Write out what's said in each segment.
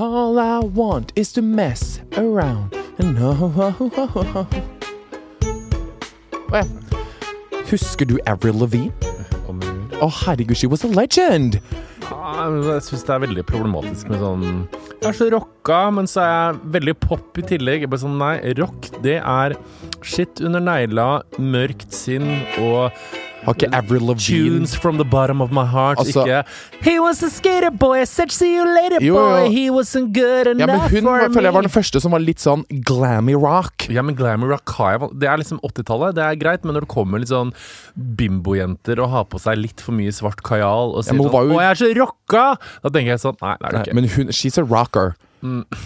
All I want is to mess around and oh, ja. Husker du Avril Lavigne? Å, herregud, she was a legend! Ja, jeg syns det er veldig problematisk med sånn Jeg er så rocka, men så er jeg veldig pop i tillegg. Jeg bare sånn, Nei, rock, det er skitt under negla, mørkt sinn og Har ikke Avril Lavigne Tunes from the bottom of my heart. Altså- ikke He was a skater boy, I said see you later, Jo, boy. He wasn't good Ja, men enough hun for var, føler jeg var den første som var litt sånn glammy rock. Ja, men glammy rock har jeg Det er liksom 80-tallet, det er greit, men når det kommer litt sånn bimbojenter og har på seg litt for mye svart kajal og sier ja, sånn jo- 'Å, jeg er så rocka', da tenker jeg sånn Nei, det er det ikke. men hun, she's a rocker.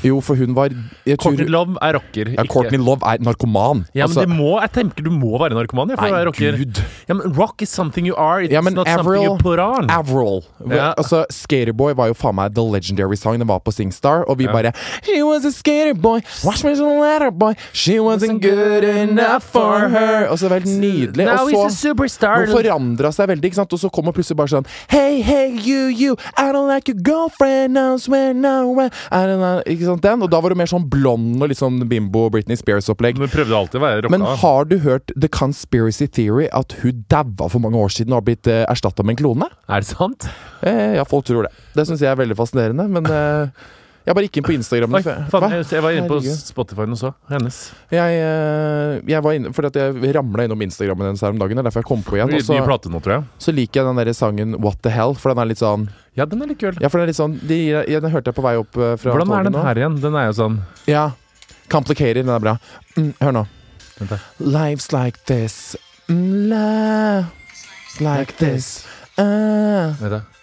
Jo, for hun var Courtney Love er rocker. ja, Courtney Love er narkoman. Ja, men Altså, det må, jeg tenker du må være narkoman ja, for å være rocker. Gud. Ja, men rock is something you are, it's Ja, men not something you put on. Avril. Ja. Altså, Skaterboy var jo faen meg the legendary song. Den var på Singstar, og vi Ja. bare She was a skaterboy, watch me as a letter boy. She wasn't good enough for her. Og så var helt nydelig. Now Og så. Hun forandra seg veldig, ikke sant? og så kommer plutselig bare sånn Hey, hey, you, you, I don't like your girlfriend, I swear no I don't Ikke sant, den? Og da var du mer sånn blond og litt sånn bimbo Britney Spears-opplegg. Men prøvde alltid å være rocka. Men har du hørt The Conspiracy Theory, at hun daua for mange år siden og har blitt eh, erstatta med en klone? er det sant? Eh, ja, folk tror det. Det syns jeg er veldig fascinerende, men eh, jeg bare gikk inn på Instagram. Oi, faen, jeg, jeg var inne på Spotify og så hennes. Jeg, eh, jeg var inne, fordi at jeg ramla innom Instagrammen hennes her om dagen. Det er derfor jeg kom på igjen. Og så, jeg. så liker jeg den der sangen What the Hell, for den er litt sånn Ja, den er litt kul. Ja, for den er litt sånn de, ja, Den hørte jeg på vei opp eh, fra Hvordan er den her igjen? Den er jo sånn Ja. Complicated, den er bra. Mm, hør nå. Vent da. Life's like this. Mm, la, like this. ah. Vet du?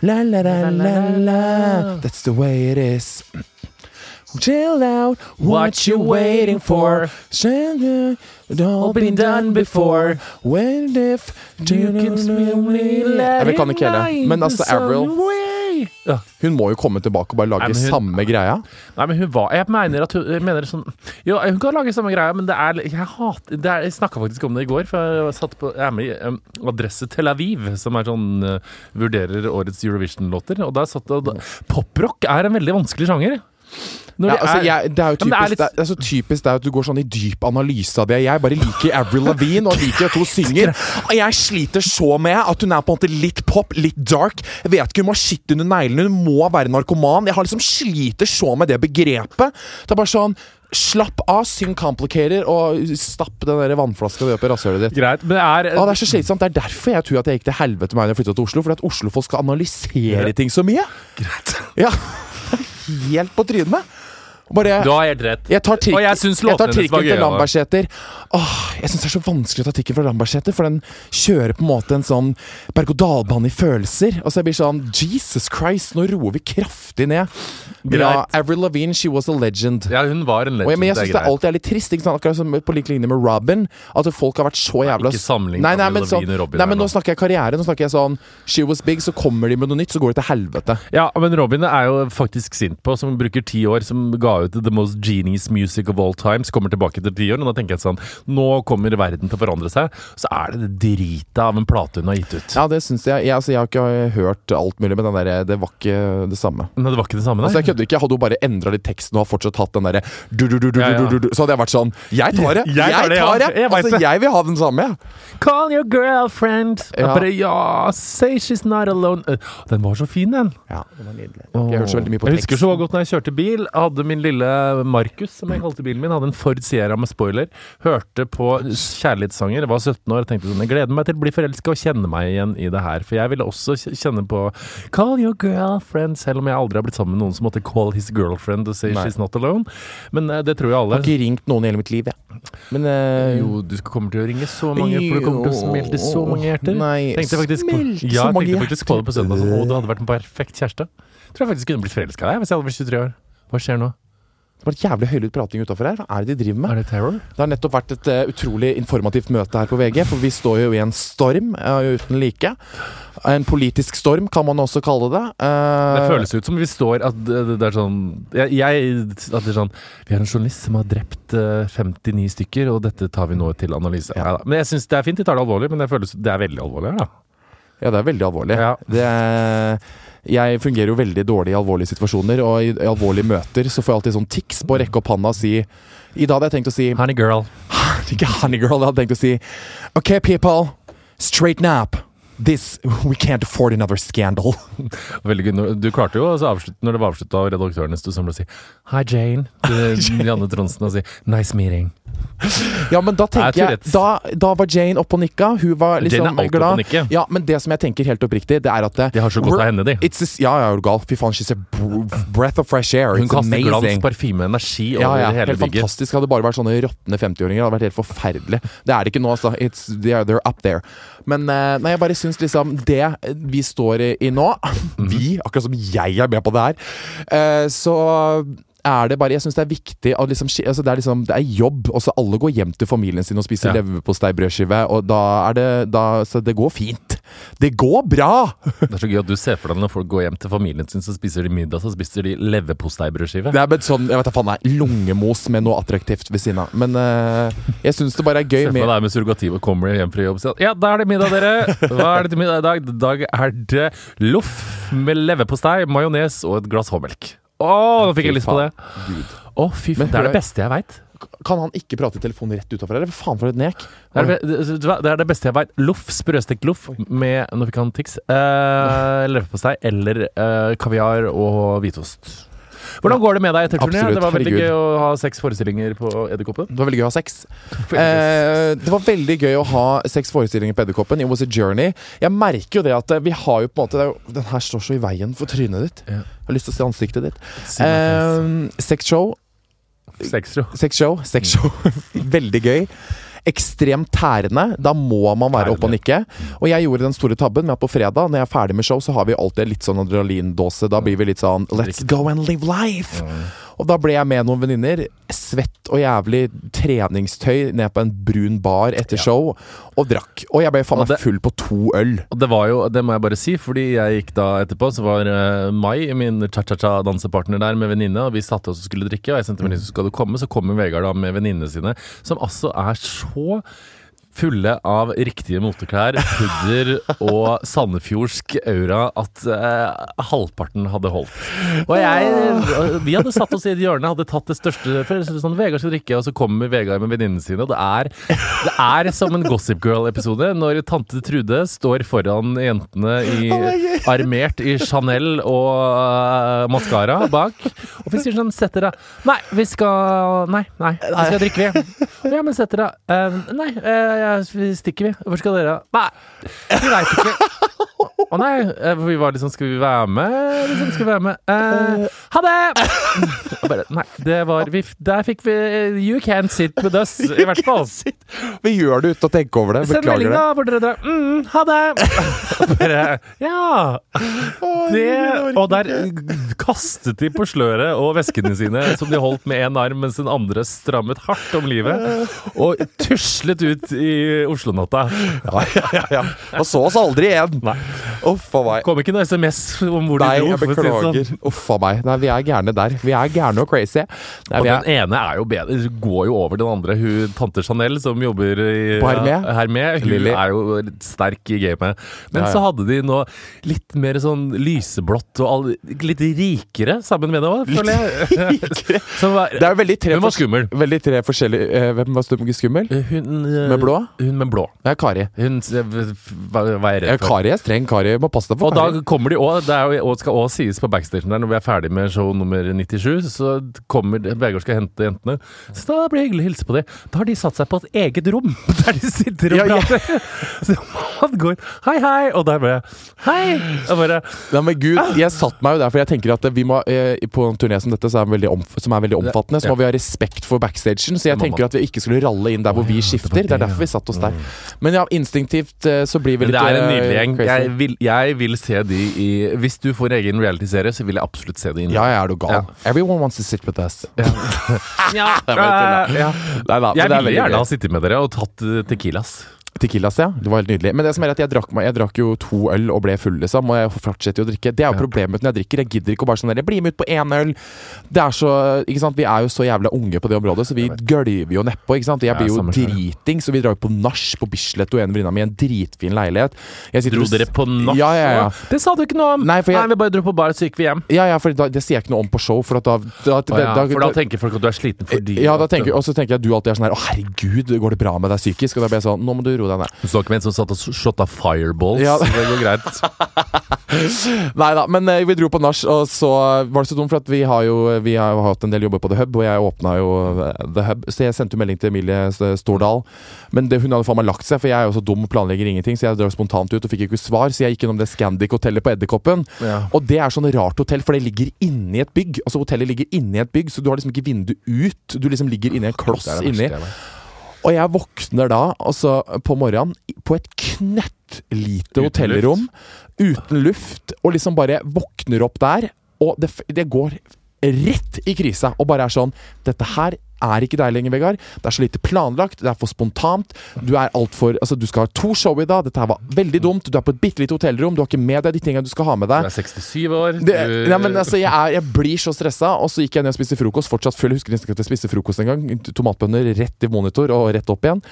La la la la la That's the way it is Chill out What you waiting for? It all been done before. When if You can let Jeg vet kan ikke hele Men altså Avril Hun må jo komme tilbake og bare lage hun- samme greia. Nei, men hun var Jeg mener at hun jeg mener sånn Jo, hun kan lage samme greia, men det er Jeg hater det er, Jeg snakka faktisk om det i går, for jeg satt på Jeg er med i um, Adresse Tel Aviv, som er sånn uh, Vurderer årets Eurovision-låter, og der satt det Poprock er en veldig vanskelig sjanger. Når ja, det altså, jeg, det er jo typisk, det er litt- det er, det så typisk det er at du går sånn i dyp analyse av det. Jeg bare liker Avril Lavigne og liker at hun synger. Og jeg sliter så med at hun er på en måte litt pop, litt dark. Jeg vet ikke, Hun må ha skitt under neglene, hun må være narkoman. Jeg har liksom sliter så med det begrepet. Det er bare sånn Slapp av, syng 'Complicated', og stapp den der vannflaska di opp i rasshølet ditt. Greit, men det er ah, det er så slitsomt. Det er derfor jeg tror at jeg gikk til helvete med meg da jeg flytta til Oslo. Fordi at Oslo-folk skal analysere ting så mye. greit. Ja, Helt på trynet. Bare Du har helt rett. jeg tar, Og jeg syns låtene hennes var trikken til. Lambertseter. Åh, jeg syns det er så vanskelig å ta trikken fra Lambertseter, for den kjører på en måte en sånn berg-og-dal-bane i følelser. Og så jeg blir sånn Jesus Christ, nå roer vi kraftig ned. Greit. Ja, Avril Lavigne, she was a legend. Ja, hun var en legend. jeg, men jeg det syns er det alltid er litt trist, ikke sant? akkurat som på lik linje med Robin. At folk har vært så jævla Ikke sammenlign Avril sånn, Lavigne og Robin nei, men nå. nå snakker jeg karriere. Nå snakker jeg sånn She was big, så kommer de med noe nytt, så går det til helvete. Ja, men Robin er jo faktisk sint på, som bruker ti år, som ga ut The Most Genius Music of All Times, kommer tilbake til ti år, og da tenker jeg sånn Nå kommer verden til å forandre seg. Så er det det drita av en plate hun har gitt ut. Ja, det syns jeg. Jeg, altså, jeg har ikke hørt alt mulig, men den der, det var ikke det samme. Nei, det var ikke det samme, nei? Altså, jeg kødder ikke. Hadde hun bare endra litt teksten og har fortsatt hatt den derre Ja, ja. så hadde jeg vært sånn Jeg tar det! Jeg tar det, tar det! Jeg Altså, jeg vil ha den samme, jeg. Call your girlfriend. Ja. Bare, ja, say she's not alone. Den var så fin, den. Ja, den var nydelig. Jeg Jeg husker så godt når jeg kjørte bil. Hadde min lille Markus, som jeg kalte bilen min, hadde en Ford Sierra med spoiler. Hørte på kjærlighetssanger. Var 17 år og tenkte sånn Jeg gleder meg til å bli forelska og kjenne meg igjen i det her. For jeg ville også kjenne på Call your girlfriend, selv om jeg aldri har blitt sammen med noen som måtte call his girlfriend og say Nei. she's not alone. Men eh, det tror jeg Jeg har ikke ringt noen i hele mitt liv, jeg. Men uh, Jo, du kommer til å ringe så mange, for du kommer til å smelte så mange hjerter. Nei, Tenkte faktisk smelt ja, så mange tenkte faktisk på det på søndag. Sånn, hjerter. å, du hadde vært en perfekt kjæreste. Tror jeg faktisk kunne blitt forelska i deg hvis jeg hadde vært 23 år. Hva skjer nå? Det var et jævlig høylytt prating utafor her. Hva er det de driver med? Er det terror? Det har nettopp vært et uh, utrolig informativt møte her på VG, for vi står jo i en storm uh, uten like. En politisk storm, kan man også kalle det. Uh, Det føles ut som vi står at det, det er sånn jeg, jeg, At det er sånn Vi har en journalist som har drept eh, 59 stykker, og dette tar vi nå til analyse. Ja. Neida. Men jeg synes det er fint, de tar det alvorlig, men det føles det er veldig alvorlig her, da. Ja, det er veldig alvorlig. Ja. Det er, jeg fungerer jo veldig dårlig i alvorlige situasjoner, og i, i alvorlige møter så får jeg alltid sånn tics på å rekke opp handa og si I dag hadde jeg tenkt å si Honey girl. Ikke honey girl, jeg hadde tenkt å si OK, people, straighten up. This We can't afford another scandal. Veldig gøy. Du klarte jo å avslutte når det var avslutta, og redaktøren sto sammen og si Hi, Jane. til Janne Tronsen og si Nice meeting. Ja, men da tenker jeg da, da var Jane oppe og nikka. Hun var liksom Jane er alltid glad. og nikker. Ja, men det som jeg tenker helt oppriktig, det er at det, De har så godt av henne, de. It's a, ja, ja, er du gal. Fy faen, she's a breath of fresh air. Hun It's kaster glans, parfyme, energi over Ja, ja, hele helt fantastisk. Hadde det bare vært sånne råtne 50-åringer, hadde vært helt forferdelig. Det er det ikke nå, altså. It's, they're, they're up there. Men eh, nei, jeg bare syns liksom det vi står i, nå. Vi, akkurat som jeg er med på det her, eh, så er det bare Jeg syns det er viktig liksom, altså det, er liksom, det er jobb. Også alle går hjem til familien sin og spiser Ja. leverposteibrødskive, og da er det da, Så det går fint. Det går bra! Det er så gøy at du ser for deg når folk går hjem til familien sin, så spiser de middag, så spiser de leverposteibrødskive. Det er bare sånn, jeg vet da faen, er lungemos med noe attraktivt ved siden av. Men uh, jeg syns det bare er gøy Se for med deg med surrogati og kommer hjem fra jobb og sier Ja, da er det middag, dere! Hva er det til middag i dag? I dag er det loff med leverpostei, majones og et glass håmelk. Å, nå fikk jeg lyst på det! Gud. Å, fy Men faen. Det er hør- det beste jeg veit. Kan han ikke prate i telefonen rett utafor her? Hva faen for et nek? Det er det, be- vet du hva? det er det beste jeg veit. Loff, sprøstekt loff med Nå fikk han tics. Eh, leverpostei eller eh, kaviar og hvitost. Hvordan går det med deg etter turneen? Det var veldig herregud. gøy å ha seks forestillinger på Edderkoppen. Det var veldig gøy å ha seks. Eh, det var veldig gøy å ha seks forestillinger på Edderkoppen. It was a journey. Jeg merker jo det at eh, vi har jo på en måte jo, Den her står så i veien for trynet ditt. Jeg har lyst til å se ansiktet ditt. Si show. Eh, Sexshow. Seks, show. Sexshow. Sexshow. veldig gøy. Ekstremt tærende. Da må man være oppe og nikke. Og jeg gjorde den store tabben med at på fredag, når jeg er ferdig med show, så har vi alltid litt sånn adrenalindåse. Da blir vi litt sånn Let's go and live life! Og da ble jeg med noen venninner, svett og jævlig treningstøy, ned på en brun bar etter show, og drakk. Og jeg ble faen meg full på to øl. Og det var jo, det må jeg bare si, fordi jeg gikk da etterpå, så var uh, Mai, min cha-cha-cha-dansepartner der med venninne, og vi satte oss og skulle drikke, og jeg sendte melding så skal du komme, så kommer Vegard da med venninnene sine, som altså er så fulle av riktige moteklær, pudder og sandefjordsk aura at eh, halvparten hadde holdt. Og jeg Vi hadde satt oss i et hjørne, hadde tatt det største for sånn, Vegard skal drikke, og så kommer Vegard med venninnene sine, og det er, det er som en Gossip Girl-episode når tante Trude står foran jentene i armert i Chanel og uh, maskara bak, og vi sier sånn Sett dere. Nei, vi skal Nei, nei, vi skal drikke, vi. Ja, men sett dere. Uh, nei, eh, ja, vi stikker, vi. Hvor skal dere? Nei, vi veit ikke. Å nei, eh, vi var liksom Skal vi være med? Liksom, skal vi være med? Eh, ha det! Bare, nei, det var vi, Der fikk vi You can't sit with us, i hvert fall. Vi gjør det uten å tenke over det. Send melding, Beklager det. da, hvor dere drar. Mm, ha det! Bare, ja. Det, og der kastet de på sløret og veskene sine, som de holdt med én arm, mens den andre strammet hardt om livet, og tuslet ut i Oslo-natta. Ja, ja, ja, ja. Og så oss aldri igjen. Nei. Uff a meg. Kom ikke noe SMS om hvor de Nei, dro. jeg det sånn. beklager. Uff a meg. Nei, vi er gærne der. Vi er gærne og crazy. Nei, Og den er, ene er jo bedre, går jo over den andre. Hun tante Chanel som jobber i Hermé? Hermé, hun Lilly. er jo sterk i gamet. Men Ja, ja. så hadde de nå litt mer sånn lyseblått og all, litt rikere sammen med det òg, føler jeg. Som var, det er jo veldig tre, Hvem var skummel. Veldig tre forskjellige eh, Hvem var skummel? hun eh, Med blå? Hun med blå. Det er Kari. Hun hva hva er jeg redd for. Kari er streng. Kari må passe deg for Og da kommer de òg, det jo, og skal også sies på backstagen der, når vi er ferdig med show nummer 97, så kommer Vegard skal hente jentene. Så da blir det hyggelig å hilse på dem. Da har de satt seg på et eget rom, der de sitter og Ja, ja. Så han går Hei, hei! Og der bare Hei! Og bare Nei, men gud, jeg satt meg jo der, for jeg tenker at vi må eh, på en turné som dette, som er veldig, omf som er veldig omfattende, så må vi ha respekt for backstagen. Så jeg tenker at vi ikke skulle ralle inn der hvor vi skifter. Det er derfor ja. Vi satt oss der. Men ja, instinktivt eh, så blir vi Men litt det er en eh, nydelig gjeng. Jeg vil, jeg vil se de i Hvis du får egen realityserie, så vil jeg absolutt se de inn. Ja, jeg er du gal. Ja. Everyone wants to sit with us. ja. Ja. Nei, da, Jeg det ville gjerne ha sittet med dere og tatt eh, Tequilas. Tequilas, ja. Det var helt nydelig. Men det som er at jeg drakk, meg, jeg drakk jo to øl og ble full, liksom. Og jeg fortsetter jo å drikke. Det er jo problemet når jeg drikker. Jeg gidder ikke å bare sånn der, Bli med ut på én øl. Det er så Ikke sant. Vi er jo så jævla unge på det området, så vi gølver jo nedpå. Ikke sant. Jeg Ja, blir jo driting, så vi drar jo på nach på Bislett og en venninne av mi i en dritfin leilighet. Jeg Dro dere på nach? Ja, ja, ja. Det sa du ikke noe om! Nei, for jeg- vi bare dro på bar, så gikk vi hjem. Ja, ja, for da, det sier jeg ikke noe om på show, for at da, da, Å ja, for da tenker folk at du er sliten fordi ja, da tenker, og så tenker jeg at du alltid er sånn her Å, herregud, går det bra med deg psykisk? Og da blir jeg sånn Nå må du roe deg ned. Du så ikke med en som satt og shotta fireballs? Ja. Det går greit. Nei da, men eh, vi dro på nach, og så var det så dumt, for at vi har jo Vi har jo hatt en del jobber på The Hub, og jeg åpna jo eh, The Hub, så jeg sendte jo melding til Emilie Stordal. Men det, hun hadde faen meg lagt seg, for jeg er jo så dum og planlegger ingenting, så jeg drar spontant ut og fikk ikke svar, så jeg gikk gjennom det Scandic-hotellet på Edderkoppen. Ja. Og det er sånn rart hotell, for det ligger inni et bygg. Altså Hotellet ligger inni et bygg, så du har liksom ikke vindu ut. Du liksom ligger inni en kloss er det inni. Og jeg våkner da, altså på morgenen, på et knøttlite hotellrom uten luft, og liksom bare våkner opp der, og det, det går rett i krisa, og bare er sånn Dette her er ikke deg lenger, Vegard. Det er så lite planlagt, det er for spontant. Du er alt for Altså, du skal ha to show i dag, dette her var veldig dumt. Du er på et bitte lite hotellrom, du har ikke med deg de tingene du skal ha med deg. Du er 67 år. Det, nei, men altså, jeg, er, jeg blir så stressa, og så gikk jeg ned og spiste frokost. Fortsatt full. Jeg husker nesten ikke at jeg spiste frokost engang. Tomatbønner rett i monitor og rett opp igjen.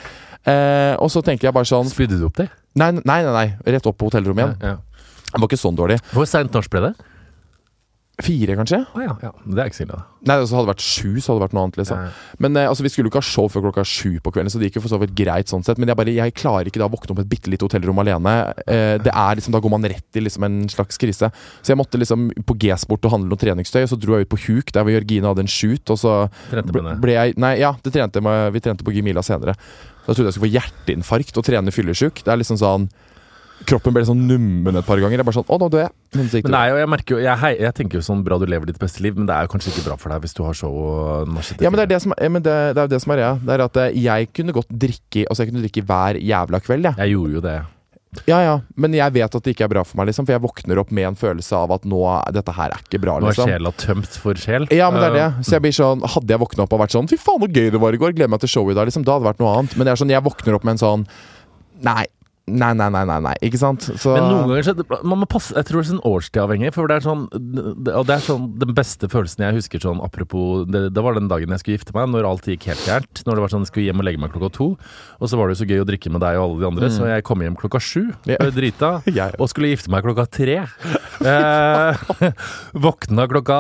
Eh, og så tenker jeg bare sånn Spydde du opp det? Nei, nei, nei, nei rett opp på hotellrommet igjen. Ja, ja. Det var ikke sånn dårlig. Hvor seint norsk ble det? Fire, kanskje? Å ja, ja. Det er ikke så ille. Nei, altså, hadde det vært sju, så hadde det vært noe annet. liksom Ja. Men eh, altså, Vi skulle jo ikke ha show før klokka sju på kvelden, så det gikk jo for så vidt greit. sånn sett Men jeg bare, jeg klarer ikke da å våkne opp på et bitte lite hotellrom alene. Eh, det er liksom, Da går man rett i liksom en slags krise. Så jeg måtte liksom på G-sport og handle noe treningstøy, og så dro jeg ut på Huk, der hvor Jørgine hadde en shoot, og så Trente det. ble jeg Nei, ja, det trente vi trente på Gimila senere. Da trodde jeg skulle få hjerteinfarkt og trene fyllesyk. Det er liksom sånn kroppen ble sånn nummen et par ganger. Jeg bare sånn Å, nå dør jeg. Men nei, jeg merker jo jeg, hei, jeg tenker jo sånn bra du lever ditt beste liv, men det er jo kanskje ikke bra for deg hvis du har så masse Ja, men det er det som ja, men det, det er jo det som er greia. Det er at eh, jeg kunne godt drikke Altså jeg kunne drikke hver jævla kveld, jeg. Jeg gjorde jo det. Ja, ja. Men jeg vet at det ikke er bra for meg, liksom. For jeg våkner opp med en følelse av at nå Dette her er ikke bra, Nå er liksom. sjela tømt for sjel. Ja, men det er det. Eh, Så jeg blir sånn Hadde jeg våkna opp og vært sånn Fy faen, så gøy det var i går. Gleder meg til showet i dag. Liksom. Da hadde det vært noe annet. Men jeg, sånn, jeg våkner opp med en sånn Nei. Nei, nei, nei, nei, nei. Ikke sant? Så Men noen ganger så man må passe, Jeg tror det er sånn årstidavhengig. For det er sånn Og det er sånn den beste følelsen jeg husker sånn apropos det, det var den dagen jeg skulle gifte meg, når alt gikk helt gærent. Når det var sånn jeg skulle hjem og legge meg klokka to. Og så var det jo så gøy å drikke med deg og alle de andre, så jeg kom hjem klokka sju. Var Drita. Jeg- Og skulle gifte meg klokka tre. Eh, våkna klokka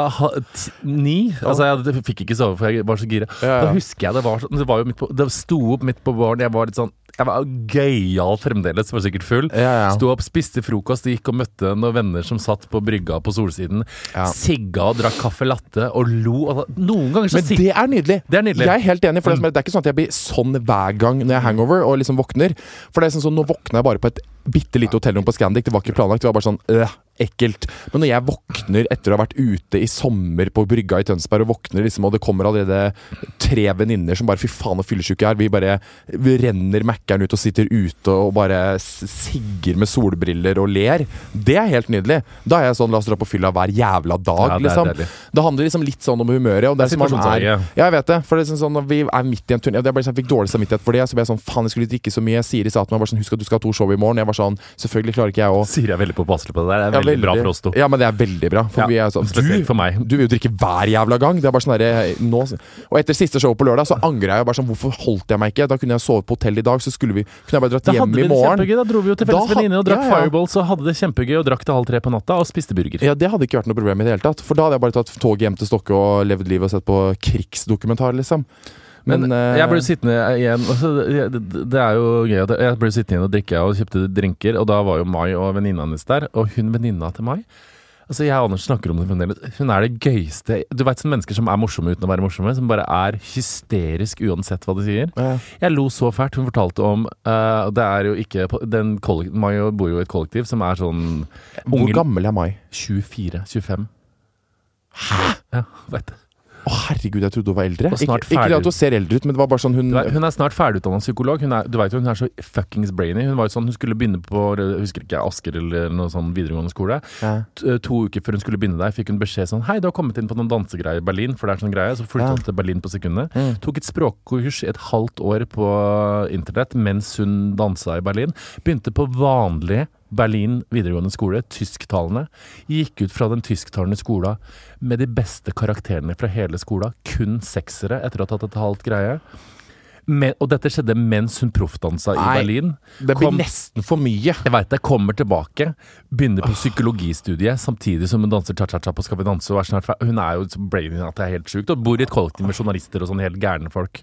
ni. Altså, jeg fikk ikke sove, for jeg var så gira. Ja, ja. Da husker jeg det var sånn Det var jo midt på Det sto opp midt på våren. Jeg var litt sånn Jeg var gøyal fremdeles, var sikkert full. Ja, ja. Sto opp, spiste frokost, gikk og møtte noen venner som satt på brygga på Solsiden. Ja. Sigga og drakk kaffe latte og lo. Altså, noen ganger så Men det er nydelig. Det er nydelig. Jeg er helt enig. For det, er- det er ikke sånn at jeg blir sånn hver gang når jeg er hangover og liksom våkner. For det er sånn sånn, Nå våkna jeg bare på et bitte lite hotellrom på Scandic. Det var ikke planlagt. Det var bare sånn øh, ekkelt. Men når jeg våkner etter å ha vært ute i sommer på brygga i Tønsberg, og våkner liksom, og det kommer allerede tre venninner som bare Fy faen, så fyllesyke jeg er. Vi bare vi renner Mækkern ut og sitter ute og bare sigger med solbriller og ler. Det er helt nydelig. Da er jeg sånn La oss dra på fylla hver jævla dag, Ja, det liksom. deilig. Det handler liksom litt sånn om humøret. Og det, Det er som man ja. jeg vet det. For det er sånn, sånn vi er midt i en turné Jeg bare sånn, jeg fikk dårlig samvittighet for det. Så ble jeg sånn Faen, jeg skulle drikke så mye. Siri sa til meg bare sånn Husk at du skal ha to show i morgen. Jeg var sånn Selvfølgelig klarer ikke jeg å Siri er veldig påpasselig på det der. Veldig, bra for oss to. Ja, men det er veldig bra. For Ja, vi er sånn du, for meg. Du vil jo drikke hver jævla gang. Det er bare sånn derre nå Og etter siste show på lørdag så angrer jeg bare sånn Hvorfor holdt jeg meg ikke? Da kunne jeg sovet på hotell i dag, så skulle vi Kunne jeg bare dratt hjem i morgen. Da dro vi jo til felles venninne og drakk ja, ja. Fireballs og hadde det kjempegøy og drakk til halv tre på natta og spiste burger. Ja, Det hadde ikke vært noe problem i det hele tatt. For da hadde jeg bare tatt toget hjem til Stokke og levd livet og sett på krigsdokumentar, liksom. Men, Men, eh, jeg ble sittende igjen altså, det, er jo gøy at Jeg ble sittende igjen og drikke og kjøpte drinker, og da var jo Mai og venninna hennes der. Og hun venninna til Mai Altså Jeg og Anders snakker om det fremdeles. Hun er det gøyeste Du veit sånne mennesker som er morsomme uten å være morsomme, som bare er hysterisk uansett hva de sier. Ja. Jeg lo så fælt. Hun fortalte om uh, Det er jo ikke den Mai bor jo i et kollektiv som er sånn Hvor gammel er Mai? 24-25. Hæ?! Ja, vet det. Å herregud, jeg trodde hun var eldre. Ikke, ikke det at hun ser eldre ut, men det var bare sånn hun Hun er snart ferdigutdanna psykolog. Hun er, du vet jo, hun er så fuckings brainy. Hun var jo sånn, hun skulle begynne på jeg husker ikke, Asker eller noe sånn videregående skole. ja. To, To uker før hun skulle begynne der, fikk hun beskjed sånn Hei, du har kommet inn på noen dansegreier i Berlin, for det er sånn greie. Så flytta Ja. hun til Berlin på sekundet. Mm. Tok et språkkurs et halvt år på internett mens hun dansa i Berlin. Begynte på vanlig Berlin videregående skole, tysktalende. Gikk ut fra den tysktalende skolen med de beste karakterene fra hele skolen, Kun seksere etter å ha tatt et halvt greie. Men, og dette skjedde mens hun proffdansa i. Berlin. Det blir Kom- nesten for mye. Jeg veit det. Kommer tilbake, begynner på psykologistudiet samtidig som hun danser cha-cha-cha på Skal vi danse. Hun er jo så brainy at det er helt sjukt. Og bor i et kollektiv med journalister og sånne helt gærne folk.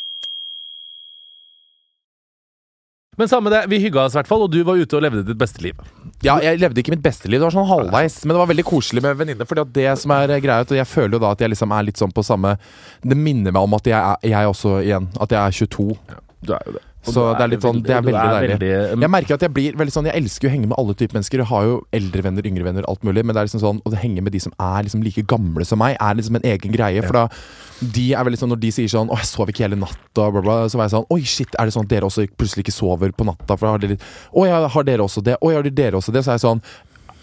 Men samme det, vi hygga oss i hvert fall, og du var ute og levde ditt beste liv. Ja, jeg levde ikke mitt beste liv. Det var sånn halvveis. Men det var veldig koselig med venninner. Fordi at det som er greia, og jeg føler jo da at jeg liksom er litt sånn på samme Det minner meg om at jeg er jeg også igjen. At jeg er 22. Du er jo det. Så det er litt sånn Det er veldig deilig. veldig- Jeg merker at jeg blir veldig sånn Jeg elsker å henge med alle typer mennesker. Jeg har jo eldre venner, yngre venner, alt mulig. Men det er liksom sånn å henge med de som er liksom like gamle som meg, er liksom en egen greie. For da de er veldig sånn Når de sier sånn 'Å, jeg sov ikke hele natta', bla, bla, så var jeg sånn 'Oi, shit, er det sånn at dere også plutselig ikke sover på natta?' For da har dere litt 'Å ja, har dere også det?' 'Å ja, har dere også det?' Så er jeg sånn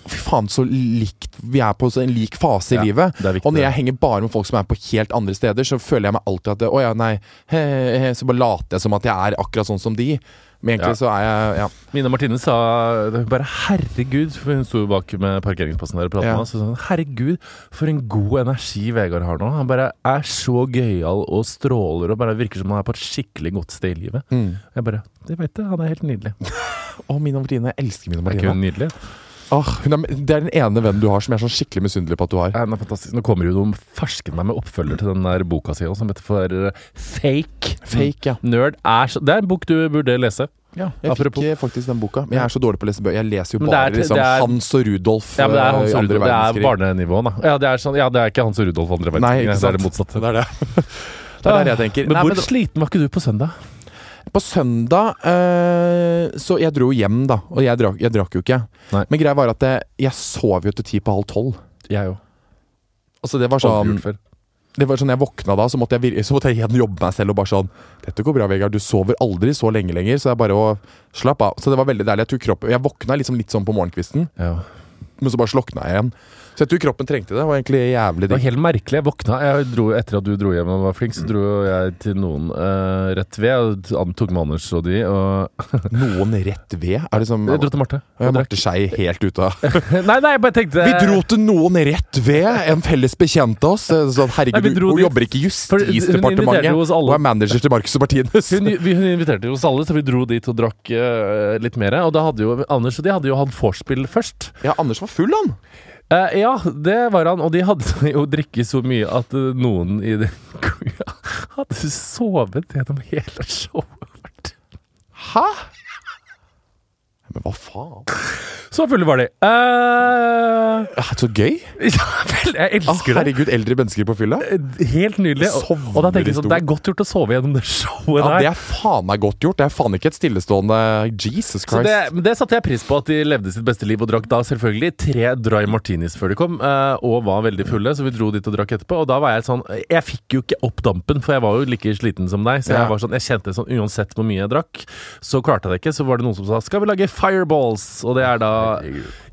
Fy faen, så likt Vi er på en lik fase Ja, i livet. og når jeg henger bare med folk som er på helt andre steder, så føler jeg meg alltid at Å ja, nei he, he, Så bare later jeg som at jeg er akkurat sånn som de. Men egentlig Ja. så er jeg Ja. Mina Martine sa bare 'herregud', for hun sto bak med parkeringsplassen der og pratet Ja. med oss. Så sa 'herregud, for en god energi Vegard har nå'. Han bare er så gøyal og stråler og bare virker som han er på et skikkelig godt sted i livet. Jeg bare 'det vet jeg, han er helt nydelig'. Å, Mina Martine. Jeg elsker Mina Er ikke hun nydelig? Hun er, det er den ene vennen du har som jeg er sånn skikkelig misunnelig på at du har. Ja, er fantastisk. Nå kommer jo noen fersken meg med oppfølger til den der boka si som heter for uh, Fake. Fake, ja. Nerd er så Det er en bok du burde lese. ja jeg Apropos- fikk eh, faktisk den boka. Men jeg er så dårlig på å lese bøker. Jeg leser jo bare er liksom er- Hans og Rudolf Ja, men det er Hans eh, og Rudolf. Det er barnenivå, da. Ja, det er, sånn, ja, det er ikke Hans og Rudolf andre verdenskrig. Nei, ikke Det sant. er det motsatte. Det er det. det er det jeg tenker. Men Nei, hvor men sliten var ikke du på søndag? På søndag eh, Så jeg dro hjem, da. Og jeg drakk, jeg drakk jo ikke. Nei. Men greia var at jeg, jeg sov jo til ti på halv tolv. Jeg òg. Altså det var sånn. Det var sånn jeg våkna da, så måtte jeg, så måtte jeg igjen jobbe meg selv og bare sånn Dette går bra, Vegard. Du sover aldri så lenge lenger, så det er bare å slappe av. Så det var veldig deilig. Jeg kroppen Jeg våkna liksom litt sånn på morgenkvisten, Ja. men så bare slokna jeg igjen. Så jeg tror kroppen trengte det. Det var egentlig jævlig Det var helt merkelig. Jeg våkna jeg dro, Etter at du dro hjem og var flink, så dro jeg til noen uh, rett ved. An- tok med Anders og de. Og Noen rett ved? Er det som jeg dro til Marte. Ja, og. Marte Skei helt ute av nei, nei, jeg bare tenkte Vi dro til noen rett ved! En felles bekjent av oss. Sånn, herregud, nei, hun dit- jobber ikke i Justisdepartementet. hun er manager til Marcus og Martinus. hun, hun inviterte oss alle, så vi dro dit og drakk uh, litt mer. Og da hadde jo Anders og de hadde jo hatt vorspiel først. Ja, Anders var full, han. Eh, ja, det var han. Og de hadde jo drikket så mye at uh, noen i den kongen hadde sovet gjennom hele showet vårt. Hæ? Men hva faen? Så fulle var de. Uh, så gøy. ja, vel, jeg elsker det. herregud, eldre mennesker på fylla. Eh, Helt nydelig. Og, og da tenker jeg sånn, det er godt gjort å sove gjennom det showet Ja, der. Det er faen meg godt gjort. Det er faen ikke et stillestående Jesus Så det, Christ. men det satte jeg pris på, at de levde sitt beste liv og drakk da selvfølgelig tre dry martinis før de kom, uh, og var veldig fulle, så vi dro dit og drakk etterpå. Og da var jeg sånn Jeg fikk jo ikke opp dampen, for jeg var jo like sliten som deg. Så Ja. jeg var sånn, jeg kjente sånn uansett hvor mye jeg drakk, så klarte jeg det ikke. Så var det noen som sa 'skal vi lage fireballs'? Og det er da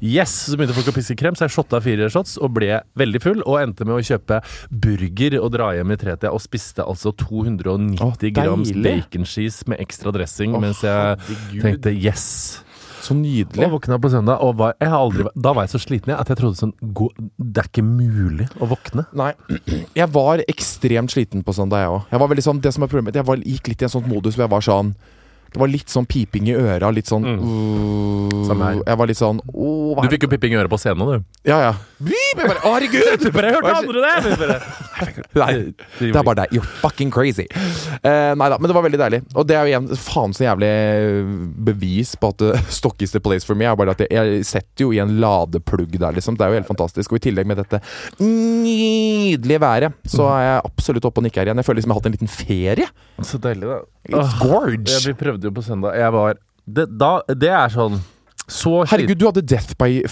Yes! Så begynte folk å pisse krem, så jeg shotta fire shots og ble veldig full. Og endte med å kjøpe burger og dra hjem i tretida og spiste altså 290 oh, grams bacon baconcheese med ekstra dressing, oh, mens jeg herregud. tenkte 'yes'. Så nydelig. Og våkna på søndag, og var, jeg har aldri, da var jeg så sliten jeg, at jeg trodde sånn gå, Det er ikke mulig å våkne. Nei, jeg var ekstremt sliten på søndag, jeg òg. Jeg var veldig sånn, det som er problemet, jeg var, gikk litt i en sånn modus hvor jeg var sånn Det var litt sånn piping i øra, litt sånn uh, Jeg var litt sånn oh, Du fikk jo pipping i øret på scenen, du. Ja, ja. Beep! Jeg bare, herregud! Du bare hørte andre det! Bare, Nei, det er bare deg. You're fucking crazy. Uh, nei da, men det var veldig deilig. Og det er jo igjen faen så jævlig bevis på at uh, stock is the place for me. Er bare at jeg, jeg setter jo i en ladeplugg der, liksom. Det er jo helt fantastisk. Og i tillegg med dette nydelige været, så er jeg absolutt oppe og nikker igjen. Jeg føler liksom jeg har hatt en liten ferie. Så deilig, da. It's gorge. ja, vi prøvde jo på søndag. Jeg var det, da, det er sånn så Herregud, du hadde Death by,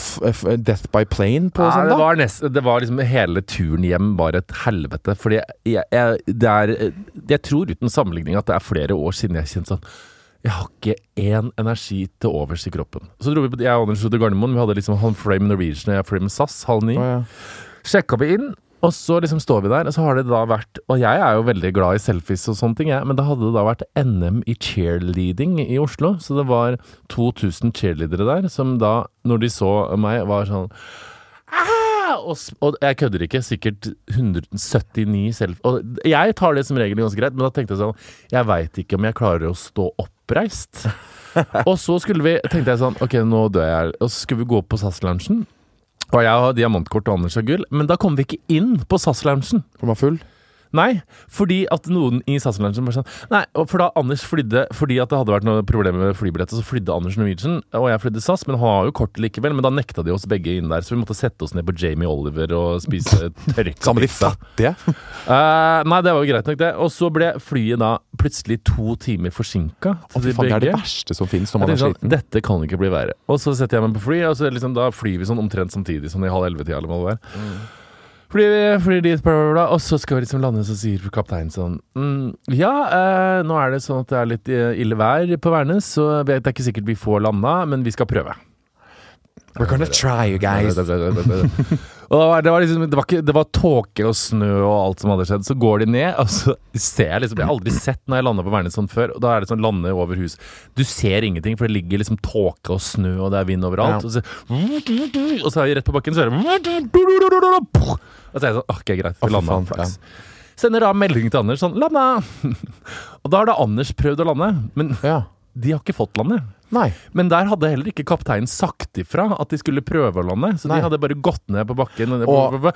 death by Plane på Ja, det søndag? var, nest, det var liksom Hele turen hjem var et helvete. Fordi jeg, jeg, det er, jeg tror uten sammenligning at det er flere år siden jeg kjente sånn Jeg har ikke én energi til overs i kroppen. Så dro vi på Jeg og Anders til Gardermoen. Vi hadde liksom han Frame Norwegian og jeg Frame SAS halv ni. Oh, ja. Sjekka vi inn, og så liksom står vi der, og så har det da vært Og jeg er jo veldig glad i selfies og sånne ting, jeg, men da hadde det da vært NM i cheerleading i Oslo. Så det var 2000 cheerleadere der, som da, når de så meg, var sånn «Ah!» og, og jeg kødder ikke, sikkert 179 selv... Og jeg tar det som regel ganske greit, men da tenkte jeg sånn Jeg veit ikke om jeg klarer å stå oppreist. og så skulle vi, tenkte jeg sånn Ok, nå dør jeg. Og så skulle vi gå på SAS-lunsjen. Og jeg har diamantkort og Anders har gull, men da kom vi ikke inn på SAS-loungen. For den var full? Nei, fordi at noen i SAS-lunsjen bare sånn Nei, for da Anders flydde Fordi at det hadde vært noe problemer med flybilletter, så flydde Anders Norwegian, og jeg flydde SAS, men han har jo kort likevel. Men da nekta de oss begge inn der, så vi måtte sette oss ned på Jamie Oliver og spise tørka Sammen med de fattige. Uh, nei, det var jo greit nok, det. Og så ble flyet da plutselig to timer forsinka. Å, det er det verste som finnes når man er sliten. sånn, Dette kan ikke bli verre. Og så setter jeg meg på fly, og så liksom, da flyr vi sånn omtrent samtidig, sånn i halv elleve-tida eller hva det var. Mm. Flyr vi flyr dit, bla, bla, bla, og så skal vi liksom lande, så sier kapteinen sånn mm, Ja, eh, nå er det sånn at det er litt eh, ille vær på Værnes, så det er ikke sikkert vi får landa, men vi skal prøve. We're gonna try, you guys. det var, det var liksom Det var, ikke, det var tåke og snø og alt som hadde skjedd. Så går de ned, og så ser jeg liksom Jeg har aldri sett når jeg lander på Værnes sånn før. Og da er det sånn lande over hus. Du ser ingenting, for det ligger liksom tåke og snø, og det er vind overalt. Ja. Og, så, og så er vi rett på bakken, så er det Og så er jeg sånn Ok, greit. Vi lander landa. Flaks. Sender da melding til Anders sånn 'Landa!' og da har da Anders prøvd å lande, men Ja. de har ikke fått lande. Nei. Men der hadde heller ikke kapteinen sagt ifra at de skulle prøve å lande. Så Nei. de hadde bare gått ned på bakken. Og- Og,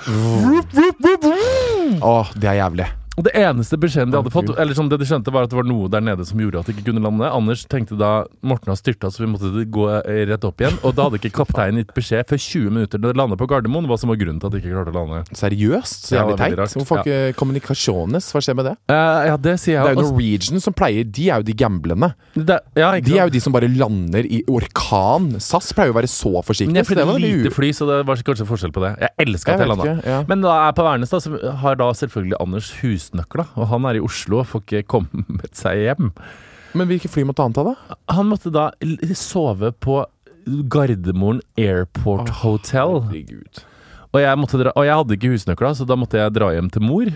Å, det er jævlig. Det eneste beskjeden de hadde fått, Eller som det de skjønte, var at det var noe der nede som gjorde at de ikke kunne lande. Anders tenkte da Morten har styrta, så vi måtte gå eh, rett opp igjen. Og da hadde ikke kapteinen gitt beskjed før 20 minutter da de landet på Gardermoen, hva som var grunnen til at de ikke klarte å lande. Seriøst? Så jævlig teit. Hvorfor ikke kommunikasjones? Hva skjer med det? Uh, ja, det sier Det er jo. Norwegian som pleier De er jo de gamblende. Det, ja, De er jo de som bare lander i orkan. SAS pleier jo å være så forsiktige. jeg det var lite fly, så det var kanskje forskjell på det. Jeg elsker at jeg jeg landa. ja. Men da er jeg på Værnes, da, så har da selvfølgelig Anders husnøkla. Og han er i Oslo og får ikke kommet seg hjem. Men hvilke fly måtte han ta, da? Han måtte da sove på Gardermoen Airport Hotel. Herregud. Og jeg, dra, og jeg hadde ikke husnøkla, så da måtte jeg dra hjem til mor.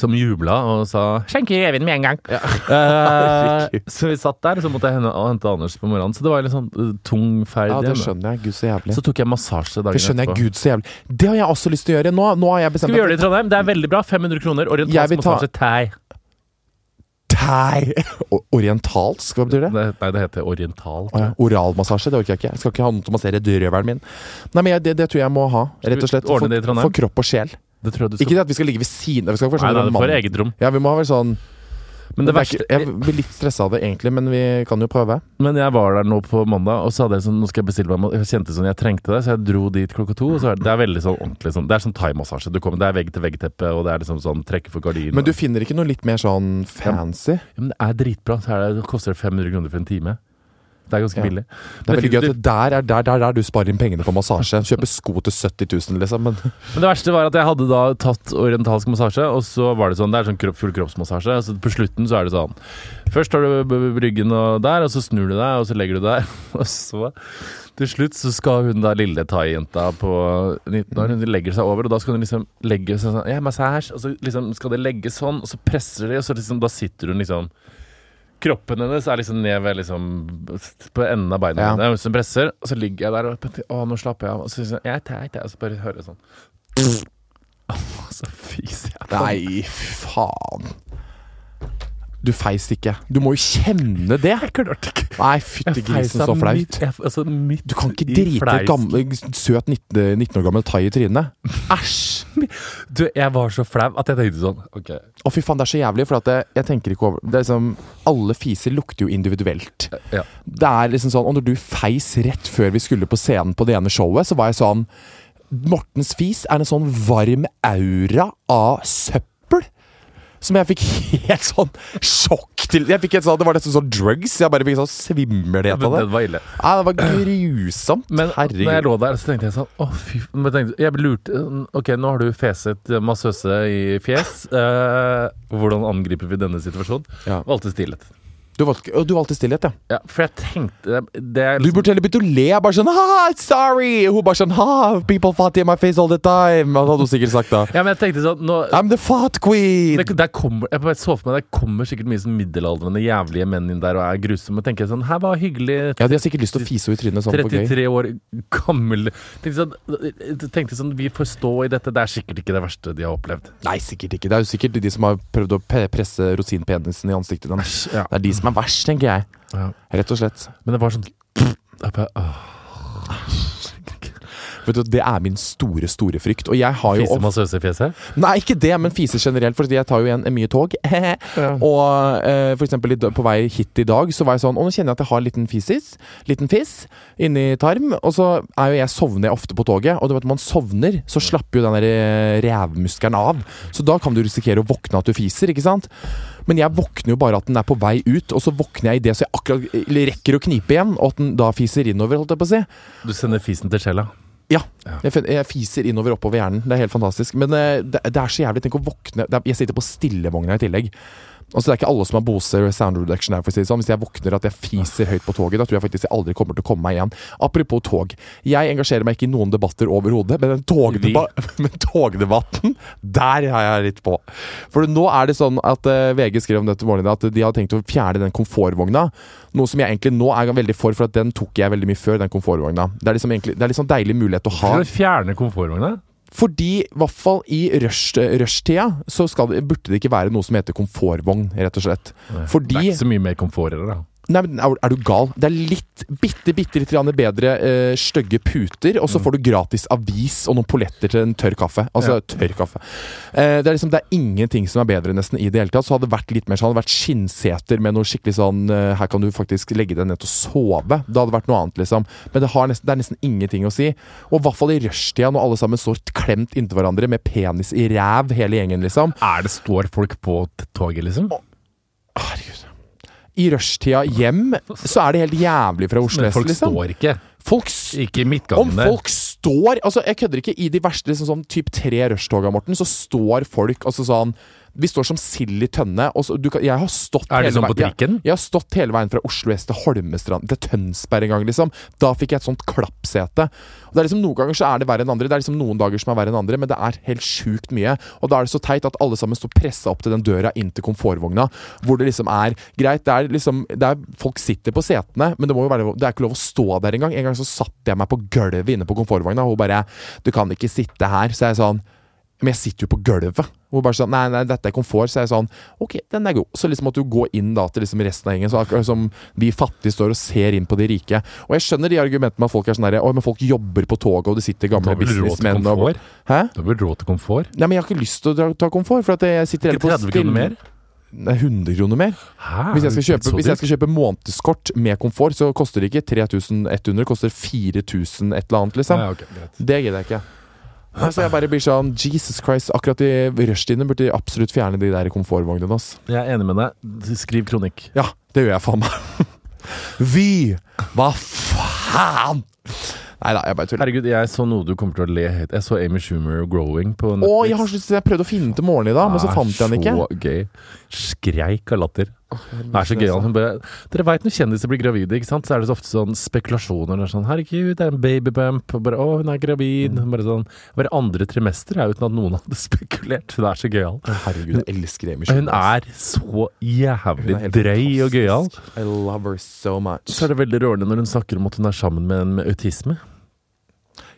Som jubla og sa 'skjenk i evig med en gang'. Ja. uh, så vi satt der, så måtte jeg hente, hente Anders på morgenen. Så det var litt sånn uh, tung ferd ja, det skjønner jeg. Gud, så jævlig. Så tok jeg massasje dagen Det skjønner jeg. etterpå. Gud, så jævlig. Det har jeg også lyst til å gjøre. Nå, nå har jeg bestemt Skal vi gjøre det i Trondheim? Det er veldig bra. 500 kroner. Orientalsk vil ta- massasje. Thai. Thai. Orientalsk, hva betyr det? Det, nei, det heter oriental. Å ja, Oralmassasje, det orker jeg ikke. Jeg skal ikke ha noen til å massere røvelen min. Nei, men jeg, det, det tror jeg må ha, rett og slett. For, for kropp og sjel. Det tror jeg du skal Ikke det at vi skal ligge ved siden av. Vi skal Nei, være nei, sånn får eget rom. Ja, vi må ha vel sånn Men det er verste Jeg blir litt stressa av det egentlig, men vi kan jo prøve. Men jeg var der nå på mandag, og så hadde jeg sånn Nå skal jeg bestille meg. Jeg kjente sånn, jeg trengte det, så jeg dro dit klokka to. Og så er det, det er veldig sånn ordentlig sånn Det er sånn thaimassasje. Det er vegg-til-vegg-teppe, og det er liksom sånn trekke for gardin. Men du finner ikke noe litt mer sånn fancy? ja, men det er dritbra. Så er det, det koster 500 kroner for en time. Det er ganske Ja. billig. Det er veldig gøy at der er der, der, der du sparer inn pengene på massasje. Kjøper sko til 70 000, liksom. Men Men det verste var at jeg hadde da tatt orientalsk massasje, og så var det sånn Det er sånn kropp, full kroppsmassasje. Så på slutten så er det sånn Først tar du ryggen og der, og så snur du deg, og så legger du deg. Og så til slutt så skal hun da lille thai-jenta på 19 år Hun legger seg over, og da skal hun liksom legge seg sånn Ja, massasje. Og så liksom skal det legge sånn, og så presser de, og så liksom da sitter hun liksom Kroppen hennes er liksom ned ved liksom På enden av beina Ja. mine. Som presser, og så ligger jeg der og Å, nå slapper jeg av. Og så sier jeg teit, jeg. Og så bare hører jeg sånn Og så fiser jeg. på. nei, faen. Du feis ikke. Du må jo kjenne det. Jeg klarte ikke. Nei, fytti Jeg grisen, så flaut. jeg- Altså, Du kan ikke drite fleisen. gammel, søt 19, 19 år gammel thai i trynet. Æsj! Du, jeg var så flau at jeg tenkte sånn Ok. Å, fy faen, det er så jævlig, for det, jeg tenker ikke over Det er liksom Alle fiser lukter jo individuelt. Ja. Det er liksom sånn Og når du feis rett før vi skulle på scenen på det ene showet, så var jeg sånn Mortens fis er en sånn varm aura av søppel. Som jeg fikk helt sånn sjokk til. Jeg fikk helt sånn, Det var nesten sånn drugs. Jeg bare fikk sånn svimmelhet av det. den var ille. Ja, det var grusomt. Men når jeg lå der, så tenkte jeg sånn Å, fy men jeg, tenkte, jeg lurte Ok, nå har du feset massøse i fjes. Eh, hvordan angriper vi denne situasjonen? Ja. Valgte stillhet. Du valgte, du valgte stillhet, ja. Ja, for jeg tenkte det er Du liksom, burde heller begynt å le. Bare sånn ha, sorry! Hun bare sånn ha, people fought in my face all the time. Han hadde hun sikkert sagt da. Ja, men jeg tenkte sånn nå, I'm the fat queen! det, der kommer, Jeg så for meg Det kommer sikkert mye sånn middelaldrende jævlige menn inn der og er grusomme. Og tenker jeg sånn Her var hyggelig Ja, de har sikkert lyst til å fise henne i trynet sånn 33 år gammel tenkte sånn, tenkte sånn Vi får stå i dette. Det er sikkert ikke det verste de har opplevd. Nei, sikkert ikke. Det er jo sikkert de som har prøvd å presse rosinpenisen i ansiktet deres. Ja. Det er de som er verst, tenker jeg. Ja. Rett og slett. Men det var sånn. Vet du, Det er min store, store frykt. Og jeg har jo Fiser man søse i fjeset? Nei, ikke det, men fiser generelt. For jeg tar jo igjen mye tog. Og uh, for eksempel på vei hit i dag, så var jeg sånn Og nå kjenner jeg at jeg har en liten fisis. Liten fiss inni tarm. Og så er jo jeg sovner ofte på toget. Og du vet, når man sovner, så slapper jo den der revmuskelen av. Så da kan du risikere å våkne at du fiser, ikke sant? Men jeg våkner jo bare at den er på vei ut, og så våkner jeg i det så jeg akkurat rekker å knipe igjen, og at den da fiser innover, holdt jeg på å si. Du sender fisen til sjela. Ja. Jeg, fiser innover oppover hjernen. Det er helt fantastisk. Men eh, det, det er så jævlig. Tenk å våkne Jeg sitter på stillevogna i tillegg. Altså Det er ikke alle som har Bose sound reduction her, for å si det sånn. Hvis jeg våkner at jeg fiser høyt på toget, da tror jeg faktisk jeg aldri kommer til å komme meg igjen. Apropos tog. Jeg engasjerer meg ikke i noen debatter overhodet, men den togdeba men togdebatten, der har jeg litt på. For nå er det sånn at uh, VG skrev om dette morgenen at de hadde tenkt å fjerne den komfortvogna. Noe som jeg egentlig nå er veldig for, for at den tok jeg veldig mye før, den komfortvogna. Det er liksom egentlig, det er sånn deilig mulighet å ha. Skal du fjerne komfortvogna? Fordi, i hvert fall i rush- så skal det, burde det ikke være noe som heter komfortvogn, rett og slett. Fordi Det er ikke så mye mer komfort i det, da. Nei, men er, er du gal? Det er litt, bitte, bitte litt bedre uh, stygge puter, og så får du gratis avis og noen polletter til en tørr kaffe. Altså tørr kaffe. Eh, det er liksom, det er ingenting som er bedre nesten i det hele tatt. Så hadde det vært litt mer sånn, hadde vært skinnseter med noe skikkelig sånn eh, Her kan du faktisk legge deg ned og sove. Det hadde vært noe annet, liksom. Men det, har nesten, det er nesten ingenting å si. Og i hvert fall i rushtida, når alle sammen står klemt inntil hverandre med penis i ræv, hele gjengen, liksom. Er det Står folk på toget, liksom? Herregud. I rushtida hjem så er det helt jævlig fra Oslo Men folk liksom. står ikke. Folk Ikke i Om midtgangen der. folk står Altså, jeg kødder ikke. I de verste liksom sånn typ tre rushtoga, Morten, så står folk altså sånn Vi står som sild i tønne. Og så, du kan, jeg har stått Er hele sånn på veien-? Jeg, jeg har stått hele veien fra Oslo S til Holmestrand, til Tønsberg en gang, liksom. Da fikk jeg et sånt klappsete. Og det er liksom Noen ganger så er det verre enn andre. Det er liksom noen dager som er verre enn andre, men det er helt sjukt mye. Og da er det så teit at alle sammen står pressa opp til den døra inn til komfortvogna, hvor det liksom er greit. Det er liksom det er, Folk sitter på setene, men det må jo være Det er ikke lov å stå der engang. En gang så satte jeg meg på gulvet inne på komfortvogna, og hun bare 'Du kan ikke sitte her'. Så jeg sånn men jeg sitter jo på gulvet. Hvor bare sånn, nei, nei, dette er komfort. Så er jeg sånn, ok, den er god. Så liksom at du går inn da til liksom resten av gjengen, så akkurat som vi fattige står og ser inn på de rike. Og jeg skjønner de argumentene med at folk er sånn der, oi, men folk jobber på toget, og det sitter gamle businessmenn og? Hæ? Da har vel råd til komfort? Nei, men jeg har ikke lyst til å ta komfort, for at jeg sitter heller på 30 kroner mer? Nei, 100 kroner mer. Hæ? Hvis jeg skal kjøpe, hvis jeg skal kjøpe månedskort med komfort, så koster det ikke 3100, det koster 4000 et eller annet, liksom. Nei, okay. Det gidder jeg ikke. Så jeg bare blir sånn Jesus Christ, akkurat i rushtidene burde de absolutt fjerne de der komfortvognene. Altså. Jeg er enig med deg. Skriv kronikk. Ja, det gjør jeg faen meg. Vi! Hva faen? Nei da, jeg bare tuller. Herregud, jeg så noe du kommer til å le høyt. Jeg så Amy Schumer Growing på Å, Netflix. jeg har Jeg prøvde å finne den til morgenen i dag, men så Er fant jeg den ikke. Så gøy. Skreik av latter. Det er så gøy. Hun bare, dere veit når kjendiser blir gravide, ikke sant? så er det så ofte sånn spekulasjoner. Det er sånn 'Herregud, det er en babybump.' Og bare 'Å, hun er gravid'. Mm. Bare sånn Bare andre trimester er uten at noen hadde spekulert. Det er så gøyal. Herregud, hun elsker Amy Hun er så jævlig er drøy og gøyal. I love her so much. Så er det veldig rørende når hun snakker om at hun er sammen med en med autisme.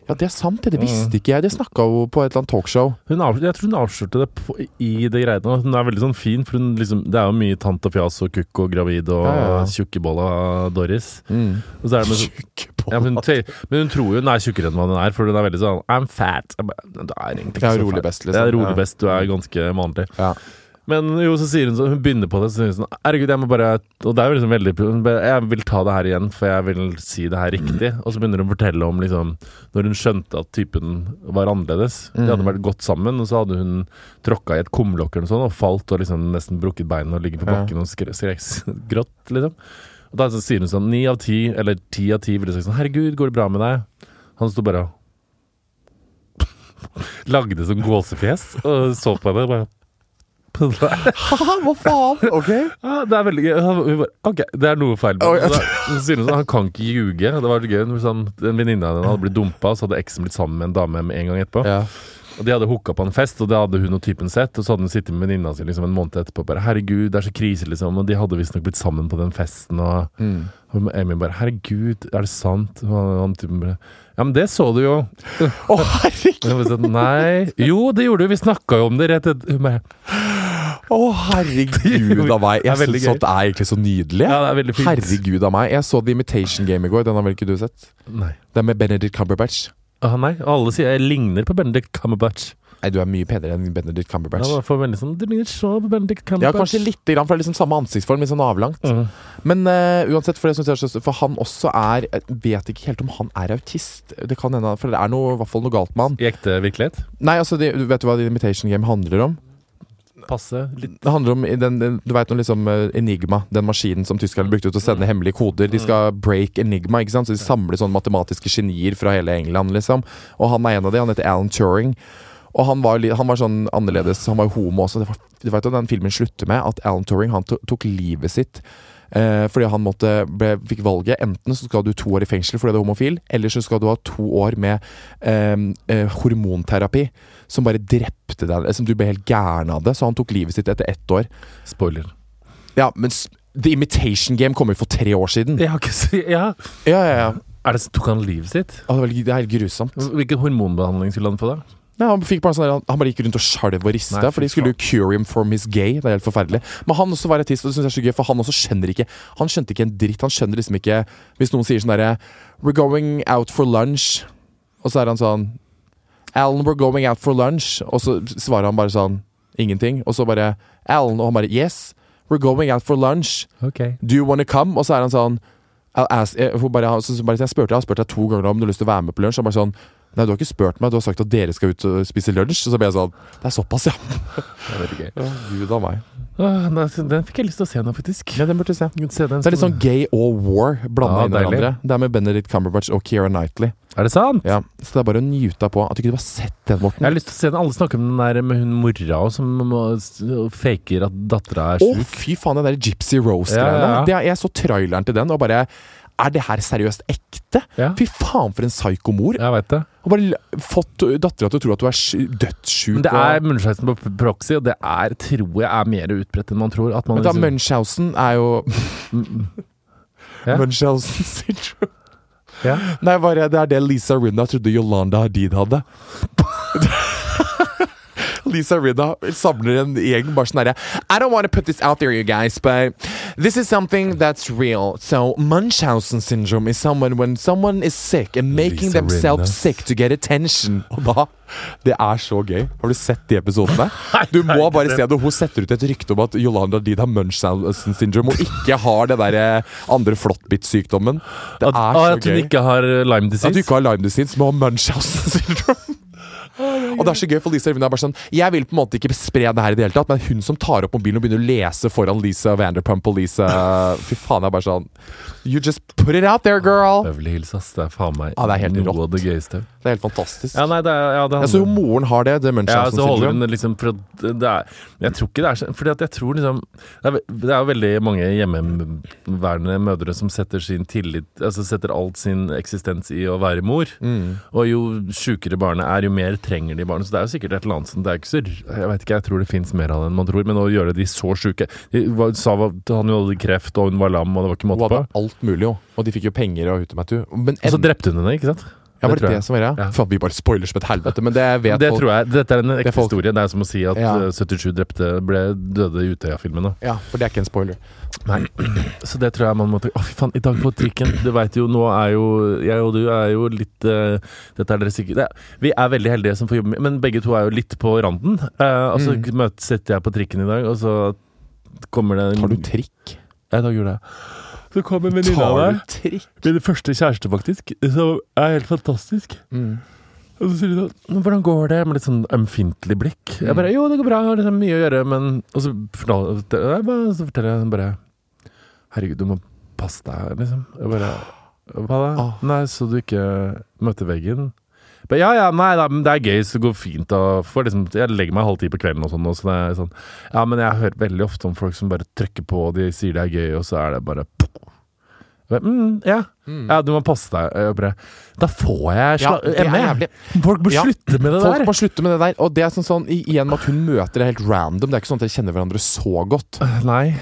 Ja, det er sant, det. Visste ikke jeg. Det snakka hun på et eller annet talkshow. Hun avslørte, jeg tror hun avslørte det på, i det greiene. Hun er veldig sånn fin, for hun liksom, det er jo mye tant og fjas og kukk og gravid og Ja, ja, tjukkebolla Doris. Mm. Og så er det med, så- ja, men, hun, men hun tror jo hun er tjukkere enn hva hun er, for hun er veldig sånn I'm fat. Jeg bare, Du er egentlig ikke så fat. best, liksom. Det er rolig best, du er ganske vanlig. Ja. Men jo, så sier hun sånn Hun begynner på det, så sier hun sånn Herregud, jeg må bare Og det er jo liksom veldig Jeg vil ta det her igjen, for jeg vil si det her riktig. Og så begynner hun å fortelle om liksom Når hun skjønte at typen var annerledes. De hadde vært godt sammen, og så hadde hun tråkka i et kumlokk eller noe sånt, og falt og liksom nesten brukket beina og ligget på bakken og skrek grått, liksom. Og da så sier hun sånn Ni av ti, eller ti av ti ville sagt sånn Herregud, går det bra med deg? Han sto bare og Lagde sånn gåsefjes og så på henne. bare Haha, hva faen? Ok. ja, det er veldig gøy. Hun bare, Ok, det er noe feil med Så sier hun sånn, Han kan ikke ljuge. Det var gøy. Sånn, en venninne av henne hadde blitt dumpa, så hadde eksen blitt sammen med en dame med en gang etterpå. Ja. Og De hadde hooka på en fest, og det hadde hun og typen sett. Og så hadde hun sittet med venninna si liksom, en måned etterpå og bare 'Herregud, det er så krise', liksom. Og de hadde visstnok blitt sammen på den festen. Og, Mm. og Amy bare 'Herregud, er det sant?' Og han, typen bare 'Ja, men det så du jo'. Å, herregud! Jeg bare sånn, Nei. Jo, det gjorde du. Vi snakka jo om det rett etter Hun bare Å, herregud av meg. Jeg syns sånt er egentlig så nydelig. Ja, det er veldig fint. Herregud av meg. Jeg så The Imitation Game i går. Den har vel ikke du sett? Nei. Det er med Benedict Cumberbatch. Ah, nei, alle sier jeg ligner på Benedict Cumberbatch. Nei, du er mye penere enn Benedict Cumberbatch. Ja, for veldig sånn, Du ligner så på Benedict Cumberbatch. Ja, kanskje lite grann, for det er liksom samme ansiktsform, litt sånn avlangt. Mm. Men uh, uansett, for, så, for han også er Jeg vet ikke helt om han er autist. Det kan hende, for det er noe, i hvert fall noe galt med han. I ekte virkelighet? Nei, altså, det, Vet du hva The Imitation Game handler om? Passe litt Det handler om den, den, Du vet noe liksom eh, Enigma, den maskinen som tyskerne brukte til å sende hemmelige koder. De skal break Enigma, ikke sant? så de samler sånne matematiske genier fra hele England. liksom Og han er en av de, han heter Alan Turing. Og han var, han var sånn annerledes. Han var homo også. Det var, du vet Den filmen slutter med at Alan Turing han to, tok livet sitt. Eh, fordi han måtte, ble, fikk valget Enten så skal du to år i fengsel fordi du er homofil, eller så skal du ha to år med eh, eh, hormonterapi. Som bare drepte deg. Som du ble helt gæren av det. Så han tok livet sitt etter ett år. spoiler. Ja, men The Imitation Game kom jo for tre år siden. Ja. Ja, ja, ja. Det, tok han livet sitt? Det er helt grusomt. Hvilken hormonbehandling skulle han få da? Nei, han, fikk bare sånn han bare gikk rundt og skjalv og rista, for de skulle jo cure him from his gay. Det er helt forferdelig. Men han også var autist, og det synes jeg er så gøy, for han også skjønner ikke Han skjønte ikke en dritt. Han skjønner liksom ikke Hvis noen sier sånn derre We're going out for lunch, og så er han sånn Alan, we're going out for lunch. Og så svarer han bare sånn ingenting. Og så bare Alan, og han bare Yes, we're going out for lunch. Okay. Do you wanna come? Og så er han sånn I'll ask, jeg, bare, så, så bare, jeg spurte jeg har spurt deg to ganger om du har lyst til å være med på lunsj. Og bare sånn Nei, du har ikke spurt meg, du har sagt at dere skal ut og spise lunsj. Og så ble jeg sånn Det er såpass, ja. Det er veldig gøy. ja Gud a meg. Åh, nei, den fikk jeg lyst til å se nå, faktisk. Ja, den burde du se. Se den Det er litt sånn gay og war blanda Ja, inn i deilig. hverandre. Det er med Benedict Cumberbatch og Keira Knightley. Er det sant? Ja, Så det er bare å nyte på at du ikke har sett den, Jeg har lyst til å se den. Alle snakker om den der med hun mora og som må- s- faker at dattera er Å, sjuk. fy faen, den der Gypsy Rose-greiene. Ja, ja, ja. Det er- Jeg så traileren til den og bare Er det her seriøst ekte? Ja. Fy faen, for en psykomor. Jeg vet det. Og bare fått dattera til å tro at du er dødssjuk. Men det og- er munnsveisen på proxy, og det er, tror jeg er mer utbredt enn man tror. Man Men da, liksom, Munchhausen er jo Ja. Munchhausen syndrome. ja. Nei, bare, det er det Lisa Rinna trodde Yolanda Hadid hadde. Lisa Rinna samler en gjeng bare sånn herre I don't want to put this out there, you guys, but this is something that's real. So Munchausen syndrome is someone when someone is sick and making Lisa themselves Rinna. sick to get attention. Og da Det er så gøy. Har du sett de episodene? Du må bare se det. Hun setter ut et rykte om at Yolanda Deed har Munchausen syndrome og ikke har det der andre flåttbitt-sykdommen. Det at hun ikke har Lyme disease. At du ikke har Lyme disease, men har Munchausen syndrome. Og det er så gøy, for Lisa Rinna er bare sånn Jeg vil på en måte ikke spre det her i det hele tatt, men hun som tar opp mobilen og begynner å lese foran Lisa Vanderpump og Lisa Fy faen, jeg er bare sånn You just put it out there, girl! Beverly ass. Det er faen meg ah, det er helt noe rått. av det gøyeste. Det er helt fantastisk. Ja, nei, det er, ja, det Ja, så handler- moren har det, det Ja, holder hun liksom Jeg tror ikke det er sånn Fordi at jeg tror liksom Det er, det er jo veldig mange hjemmeværende mødre som setter sin tillit Altså setter alt sin eksistens i å være mor. Mm. Og jo sjukere barnet er, jo mer trenger de barnet. Så det er jo sikkert et eller annet som Det er ikke så Jeg vet ikke, jeg tror det fins mer av det enn man tror. Men å gjøre de så sjuke sa Han jo hadde kreft, og hun var lam, og det var ikke måte på. hadde alt mulig, jo. Og de fikk jo penger og hutemattu. Men Og så drepte hun henne, ikke sant? ja, det jeg. det som var det? Ja. Faen, vi bare spoiler som et helvete, men det vet Det folk. tror jeg. Dette er en ekte folk- historie. Det er som å si at Ja. eh, 77 drepte ble døde i Utøya-filmen. Ja, for det er ikke en spoiler. Nei, så det tror jeg man må ta Å, fy faen, i dag på trikken Du veit jo, nå er jo Jeg og du er jo litt uh, Dette er dere sikkert det, Vi er veldig heldige som får jobbe med Men begge to er jo litt på randen. Uh, og så Mm. møtes sitter jeg på trikken i dag, og så kommer det Har du trikk? Ja, i dag gjorde jeg Så kom en venninne av meg. Min første kjæreste, faktisk. Som er helt fantastisk. Mm. Og så sier de sånn 'Hvordan går det?' med litt sånn ømfintlig blikk. Jeg Mm. bare 'Jo, det går bra, jeg har liksom mye å gjøre', men Og så så forteller jeg bare 'Herregud, du må passe deg', liksom. Jeg bare 'Hva da?' Ah. Nei, så du ikke møter veggen? Bare, ja, ja, nei da, det er gøy, så det går fint. Og for, liksom, jeg legger meg halv ti på kvelden og sånn. Og så det er sånn Ja, men jeg hører veldig ofte om folk som bare trykker på, og de sier det er gøy, og så er det bare mm, ja. Mm. ja, du må passe deg. Jeg da får jeg Ja, ME. Folk må Ja, slutte med det Folk der. må slutte med det der. Og det er sånn, sånn igjen med at hun møter det helt random. Det er ikke sånn at dere kjenner hverandre så godt. Nei.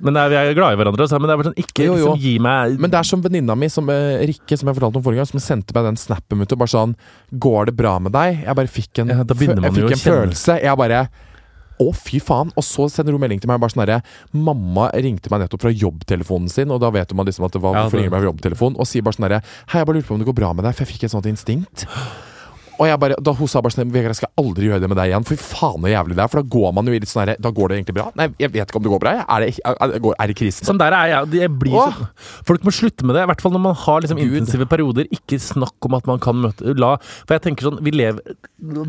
Men vi er glad i hverandre, men det er bare sånn Ikke Jo, jo. liksom gi meg Men det er som venninna mi, som uh, Rikke, som jeg fortalte om forrige gang, som sendte meg den snappen ut og bare sånn Går det bra med deg? Jeg bare fikk en, Ja, jeg fikk en følelse. Jeg bare å, fy faen. Og så sender hun melding til meg bare sånn herre Mamma ringte meg nettopp fra jobbtelefonen sin, og da vet man liksom at det var Ja, det- meg fra jobbtelefonen, og sier bare sånn herre Hei, jeg bare lurte på om det går bra med deg, for jeg fikk et sånt instinkt. Og jeg bare, da hun sa bare sånn Vegard, jeg skal aldri gjøre det med deg igjen. Fy faen så jævlig det er. For da går man jo i litt sånn herre Da går det egentlig bra. Nei, jeg vet ikke om det går bra. Er det, er, det- er det krise? Sånn der er jeg. jeg blir Åh. så, folk må slutte med det. I hvert fall når man har liksom Gud. intensive perioder. Ikke snakk om at man kan møte la, For jeg tenker sånn Vi lever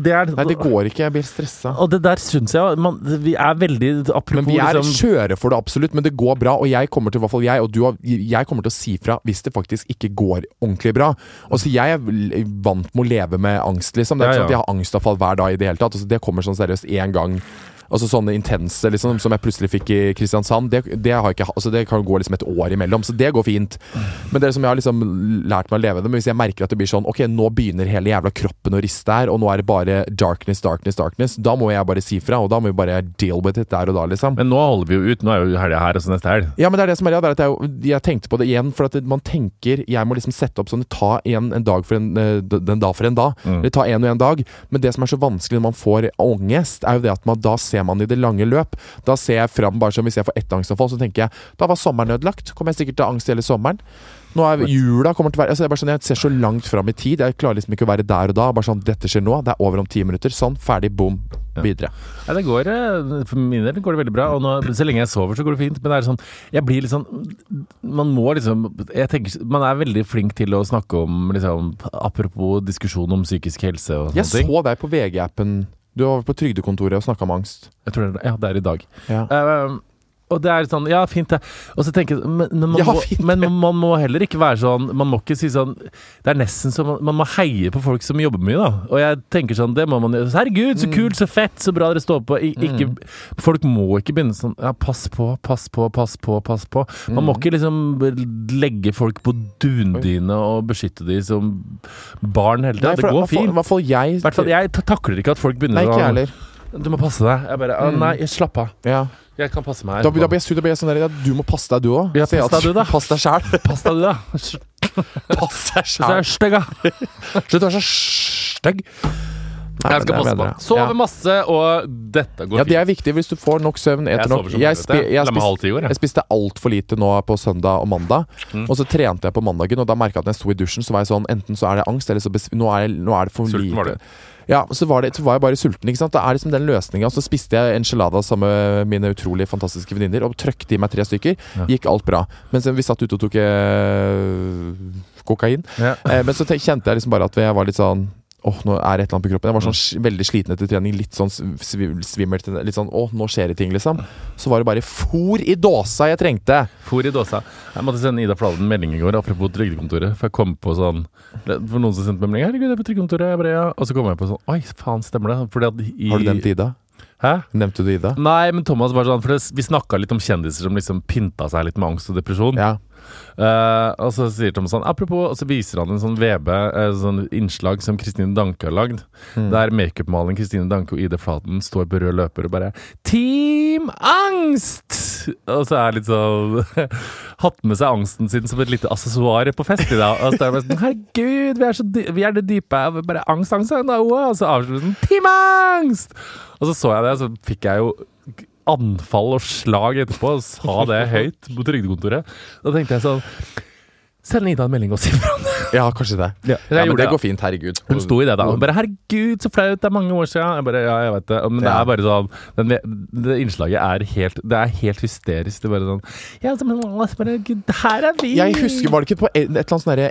Det er Nei, det går ikke. Jeg blir stressa. Og det der syns jeg man, Vi er veldig Apropos Men vi er liksom skjøre for det, absolutt. Men det går bra. Og jeg kommer til, i hvert fall jeg, og du jeg kommer til å si fra hvis det faktisk ikke går ordentlig bra. Altså, Jeg er vant med å leve med angst, liksom. Det er ikke sånn at jeg har angstavfall hver dag i det hele tatt. Altså, det kommer sånn seriøst én gang. Altså Sånne intense liksom, som jeg plutselig fikk i Kristiansand, det, det, har jeg ikke, altså, det kan gå liksom et år imellom. Så det går fint. Men det som jeg har liksom lært meg å leve med, men hvis jeg merker at det blir sånn Ok, nå begynner hele jævla kroppen å riste her, og nå er det bare darkness, darkness, darkness, da må jeg bare si fra. Og da må vi bare deal with it der og da, liksom. Men nå holder vi jo ut. Nå er jo helga her, og så neste helg. Ja, men det er det som er, det er at jeg, jeg tenkte på det igjen, for at man tenker Jeg må liksom sette opp sånn Ta en, en dag for en, eh, den dag for en dag. Mm. Eller ta en og en dag. Men det som er så vanskelig når man får angst, er jo det at man, da ser man i det lange løp. Da ser jeg fram bare som Hvis jeg får ett angstanfall, så tenker jeg Da var sommeren ødelagt. Kommer jeg sikkert til angst hele sommeren. Nå er jula kommer til å være altså sånn, Jeg ser så langt fram i tid. Jeg klarer liksom ikke å være der og da. Bare sånn Dette skjer nå. Det er over om ti minutter. Sånn. Ferdig. Boom. Videre. Ja, det går, eh, For min del går det veldig bra. Og nå, så lenge jeg sover, så går det fint. Men det er sånn Jeg blir litt sånn Man må liksom Jeg tenker Man er veldig flink til å snakke om liksom Apropos diskusjon om psykisk helse og Jeg sånne ting. så deg på VG-appen. Du var på Trygdekontoret og snakka om angst. Jeg tror det, er- ja, det er i dag. Ja. Eh, og det er sånn Ja, fint, det. Og så tenker jeg Men, men, man, Ja, må, men man, man må heller ikke være sånn Man må ikke si sånn Det er nesten som man, man må heie på folk som jobber mye, da. Og jeg tenker sånn Det må man gjøre. Herregud, så kult, så fett, så bra dere står på. I, ikke, Folk må ikke begynne sånn Ja, pass på, pass på, pass på, pass på. Man må ikke liksom legge folk på dundyne og beskytte de som barn hele tida. Det går fint. I hvert fall, jeg takler ikke at folk begynner å. Du må passe deg. Jeg bare mm. Nei, slapp av. Ja. Jeg kan passe meg. Da, da blir jeg sur. Da blir jeg sånn der Du må passe deg, du òg. Ja, pass deg du, da. Pass deg sjæl. Pass deg, du, da. Pass deg jeg stygg, da. Slutt å være så stygg. Nei, Jeg skal passe på. Sove Ja. masse, og dette går fint. Ja, det er viktig hvis du får nok søvn. Jeg nok. Jeg, spi, jeg, i jeg. spiste altfor lite nå på søndag og mandag. Mm. Og så trente jeg på mandagen, og da merka jeg at når jeg sto i dusjen, så var jeg sånn Enten så er det angst, eller så nå, er det, nå er det for Sulten lite. var du. Ja, så var, det, så var jeg bare sulten. ikke sant? Det er liksom den løsninga. Så spiste jeg enchiladas sammen med mine utrolig fantastiske venninner og trøkte i meg tre stykker. Ja. Gikk alt bra. Mens vi satt ute og tok eh, kokain. Ja. Eh, men så kjente jeg liksom bare at jeg var litt sånn Åh, nå er det et eller annet på kroppen. Jeg var sånn veldig sliten etter trening. Litt sånn sv- svimmel. Litt sånn åh, nå skjer det ting, liksom. Så var det bare fôr i dåsa jeg trengte. Fòr i dåsa. Jeg måtte sende Ida Fladen melding i går, apropos Trygdekontoret. For jeg kom på sånn For noen som sendte meg melding 'Herregud, jeg er på Trygdekontoret'. Jeg bare, ja. Og så kom jeg på sånn Oi, faen, stemmer det? Fordi at i Har du nevnt Ida? Hæ? Nevnte du Ida? Nei, men Thomas var sånn For det, vi snakka litt om kjendiser som liksom pynta seg litt med angst og depresjon. Ja. Eh, og så sier Thomas sånn Apropos, og så viser han en sånn VB, uh, sånn innslag som Kristine Danke har lagd. Mm. Der makeupmaleren Kristine Danke og Ida Flaten står på rød løper og bare 'Team Angst!' Og så er litt sånn Hatt med seg angsten sin som et lite assessoar på fest i dag. Og så er det bare sånn 'Herregud, vi er, så dy vi er det dype bare angst, angst, angst, Og så avslutter den sånn 'Team Angst!' Og så så jeg det, og så fikk jeg jo anfall og slag etterpå, og sa det høyt på trygdekontoret. Da tenkte jeg sånn Send Ida en melding og si fra om det. ja, kanskje det. Ja, Ja, men det det. går fint. Herregud. Hun sto i det da. Hun bare 'herregud, så flaut, det er mange år siden'. Jeg bare, ja, jeg vet det. Men det er bare sånn den, Det innslaget er helt Det er helt hysterisk. Det er bare sånn Ja, så, men, bare, Gud, her er vi! Jeg husker, Var det ikke på et eller annet sånn derre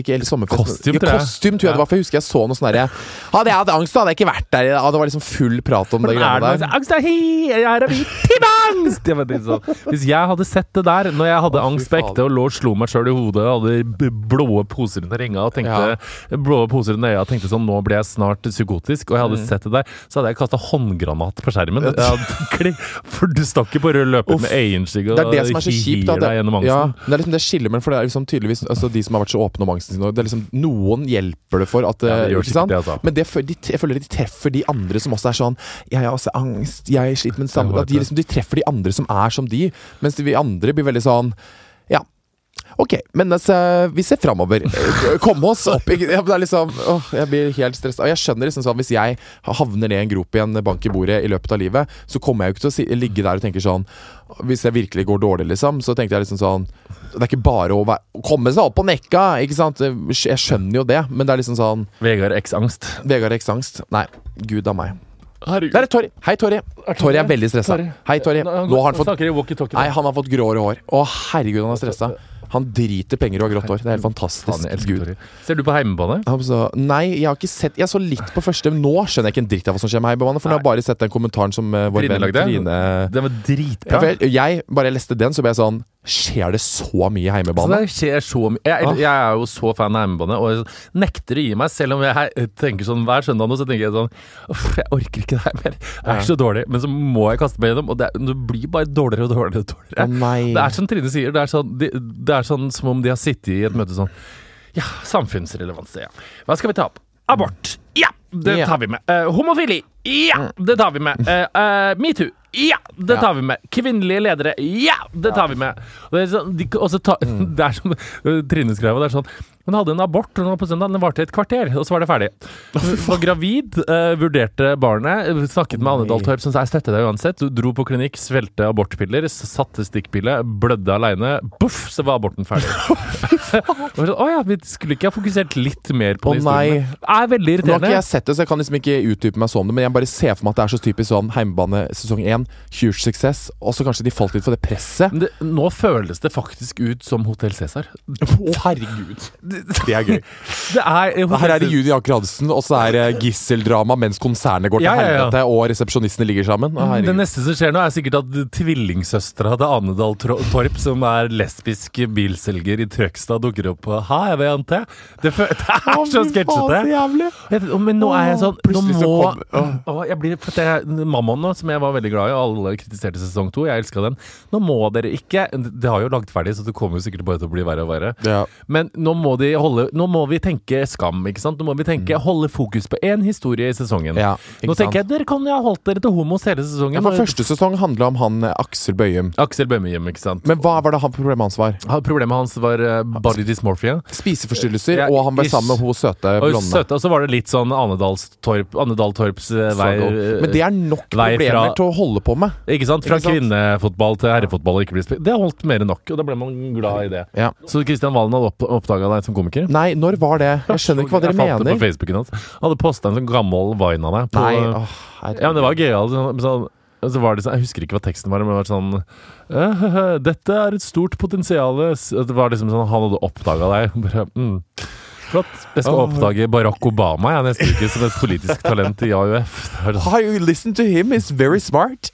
Ikke El Sommerfest Kostym, tror jeg. Kostym, tror jeg Ja. det var. For jeg husker jeg så noe sånn derre Hadde jeg hatt angst, hadde jeg ikke vært der. Ja, det var liksom full prat om det greiene det? der. Angst er hi! Her er vi! Team Angst! Jeg vet ikke sånn. Hvis jeg hadde sett det der når jeg hadde angst på ekte og lå og slo meg sjøl i hodet hadde blå poser under ringa og tenkte blå poser under øya og tenkte sånn Nå blir jeg snart psykotisk. Og jeg hadde sett det der, så hadde jeg kasta håndgranat på skjermen. Hadde For du står ikke på rød løper Uff. med øyenskygge og Det er det som så kjipt. Deg gjennom Det, ja, angsten. det er liksom det skillet, men for det er liksom tydeligvis altså, De som har vært så åpne om angsten sin, det er liksom Noen hjelper det for at Ja, det eh, gjør Ikke sant? det, altså. Men det, de, jeg føler de treffer de andre som også er sånn Jeg har også angst, jeg sliter med det samme At de, liksom, de treffer de andre som er som de, mens vi andre blir veldig sånn Ja. Ok, men altså, vi ser framover. Komme oss opp. i Ja, Det er liksom, åh, jeg blir helt stressa. Og jeg skjønner liksom sånn hvis jeg havner ned i en grop i en bank i bordet i løpet av livet, så kommer jeg jo ikke til å si, ligge der og tenke sånn Hvis jeg virkelig går dårlig, liksom, så tenkte jeg liksom sånn Det er ikke bare å, være, å komme seg opp på nekka, ikke sant? Jeg skjønner jo det, men det er liksom sånn Vegard X Angst. Vegard X Angst. Nei, gud a meg. Herregud. Der er Torry. Hei, Torry. Torry er veldig stressa. Hei, Torry. Nå har han fått. Nei, han har fått gråere hår. Å, herregud, han er stressa. Han driter penger og har grått hår. Det er helt fantastisk. Gud. Ser du på heimebane? Altså, nei, jeg har ikke sett Jeg så litt på første, men nå skjønner jeg ikke en dritt av hva som skjer med Heimebane. For nå har jeg bare sett den kommentaren som uh, vår Trine venn lagde? Trine Den var ja, dritbra. for jeg, jeg bare leste den, så ble jeg sånn Skjer det så mye i Så det skjer så mye. Jeg, Ah. jeg er jo så fan av heimebane og nekter å gi meg, selv om jeg tenker sånn hver søndag nå, så tenker jeg sånn Uff, jeg orker ikke det her mer. Det er så dårlig. Men så må jeg kaste meg gjennom, og det, det blir bare dårligere og dårligere. og dårligere. nei. Det er som Trine sier, det er, sånn, det, det er sånn som om de har sittet i et møte sånn Ja, samfunnsrelevans, ja. Hva skal vi ta opp? Abort. Ja, det tar vi med. Uh, homofili. Ja, det tar vi med. Uh, uh, Metoo. Ja, det tar vi med. Kvinnelige ledere. Ja, det tar vi med. Og det er sånn, de, ta, det er som Trine skrev, det er sånn Hun hadde en abort hun var på søndag, den varte et kvarter, og så var det ferdig. Hun var gravid, uh, vurderte barnet, snakket med Anne Dahl Torp, som sa jeg støtter deg uansett. Du dro på klinikk, svelgte abortpiller, satte stikkpille, blødde aleine. Boff, så var aborten ferdig. Å sånn, Å ja, vi skulle ikke ha fokusert litt mer på Å nei. Det er veldig Nå har ikke jeg sett det, så jeg kan liksom ikke utdype meg sånn, men jeg bare ser for meg at det er så typisk sånn Heimebane sesong 1, huge suksess, og så kanskje de falt litt for det presset. Men det, nå føles det faktisk ut som Hotell Cæsar. Å, herregud. Det er gøy. Det er Her er det Judy Anker Hansen, og så er det gisseldrama mens konsernet går til Ja, ja, ja. helvete, og resepsjonistene ligger sammen. Å, Det neste som skjer nå, er sikkert at tvillingsøstera til Anedal Torp, som er lesbisk bilselger i Trøgstad, dukker opp på Hei, jeg vil jente. Det, fø- det er så sketsjete. Jeg- Men nå er jeg sånn Nå må. Åh, jeg blir, for det er Mammon, nå, som jeg var veldig glad i, og alle kritiserte sesong to, jeg elska den. Nå må dere ikke Det har jo lagd ferdig, så det kommer jo sikkert bare til å bli verre og verre. Ja. Men nå må, de holde, nå må vi tenke skam, ikke sant? Nå må vi tenke holde fokus på én historie i sesongen. Ja, nå tenker jeg dere kan jo ha holdt dere til homos hele sesongen. Ja, for første sesong handla om han eh, Aksel Bøyum. Aksel Bøyum, ikke sant. Men hva var det han problemet hans var? Han- Problemet hans var uh, body dysmorphia. Spiseforstyrrelser, Ja, og han ble ish. sammen med hun søte blonde. og så var det litt sånn Anedal Torps eh, vei Men det er nok problemer fra- til å holde på med. Ikke sant? Fra Ikke sant? kvinnefotball til herrefotball og ikke bli spilt. Det har holdt mer enn nok, og da ble man glad i det. Ja. Så Kristian Valen hadde opp, oppdaga deg som komiker? Nei, når var det? Jeg skjønner ikke hva dere Jeg fant det på. Facebooken hans. Han hadde posta en sånn gammel vine av deg. På, Nei, åh, herregud. Ja, men det var gøyalt. Sånn, sånn, så var det sånn, jeg husker ikke hva teksten var, men det var sånn «Øh, Dette er et stort potensial. Det var liksom sånn Han hadde oppdaga deg. Bare, mm. Flott. Jeg skal oppdage Barack Obama jeg, neste uke som et politisk talent i AUF. You listen to him he's very smart.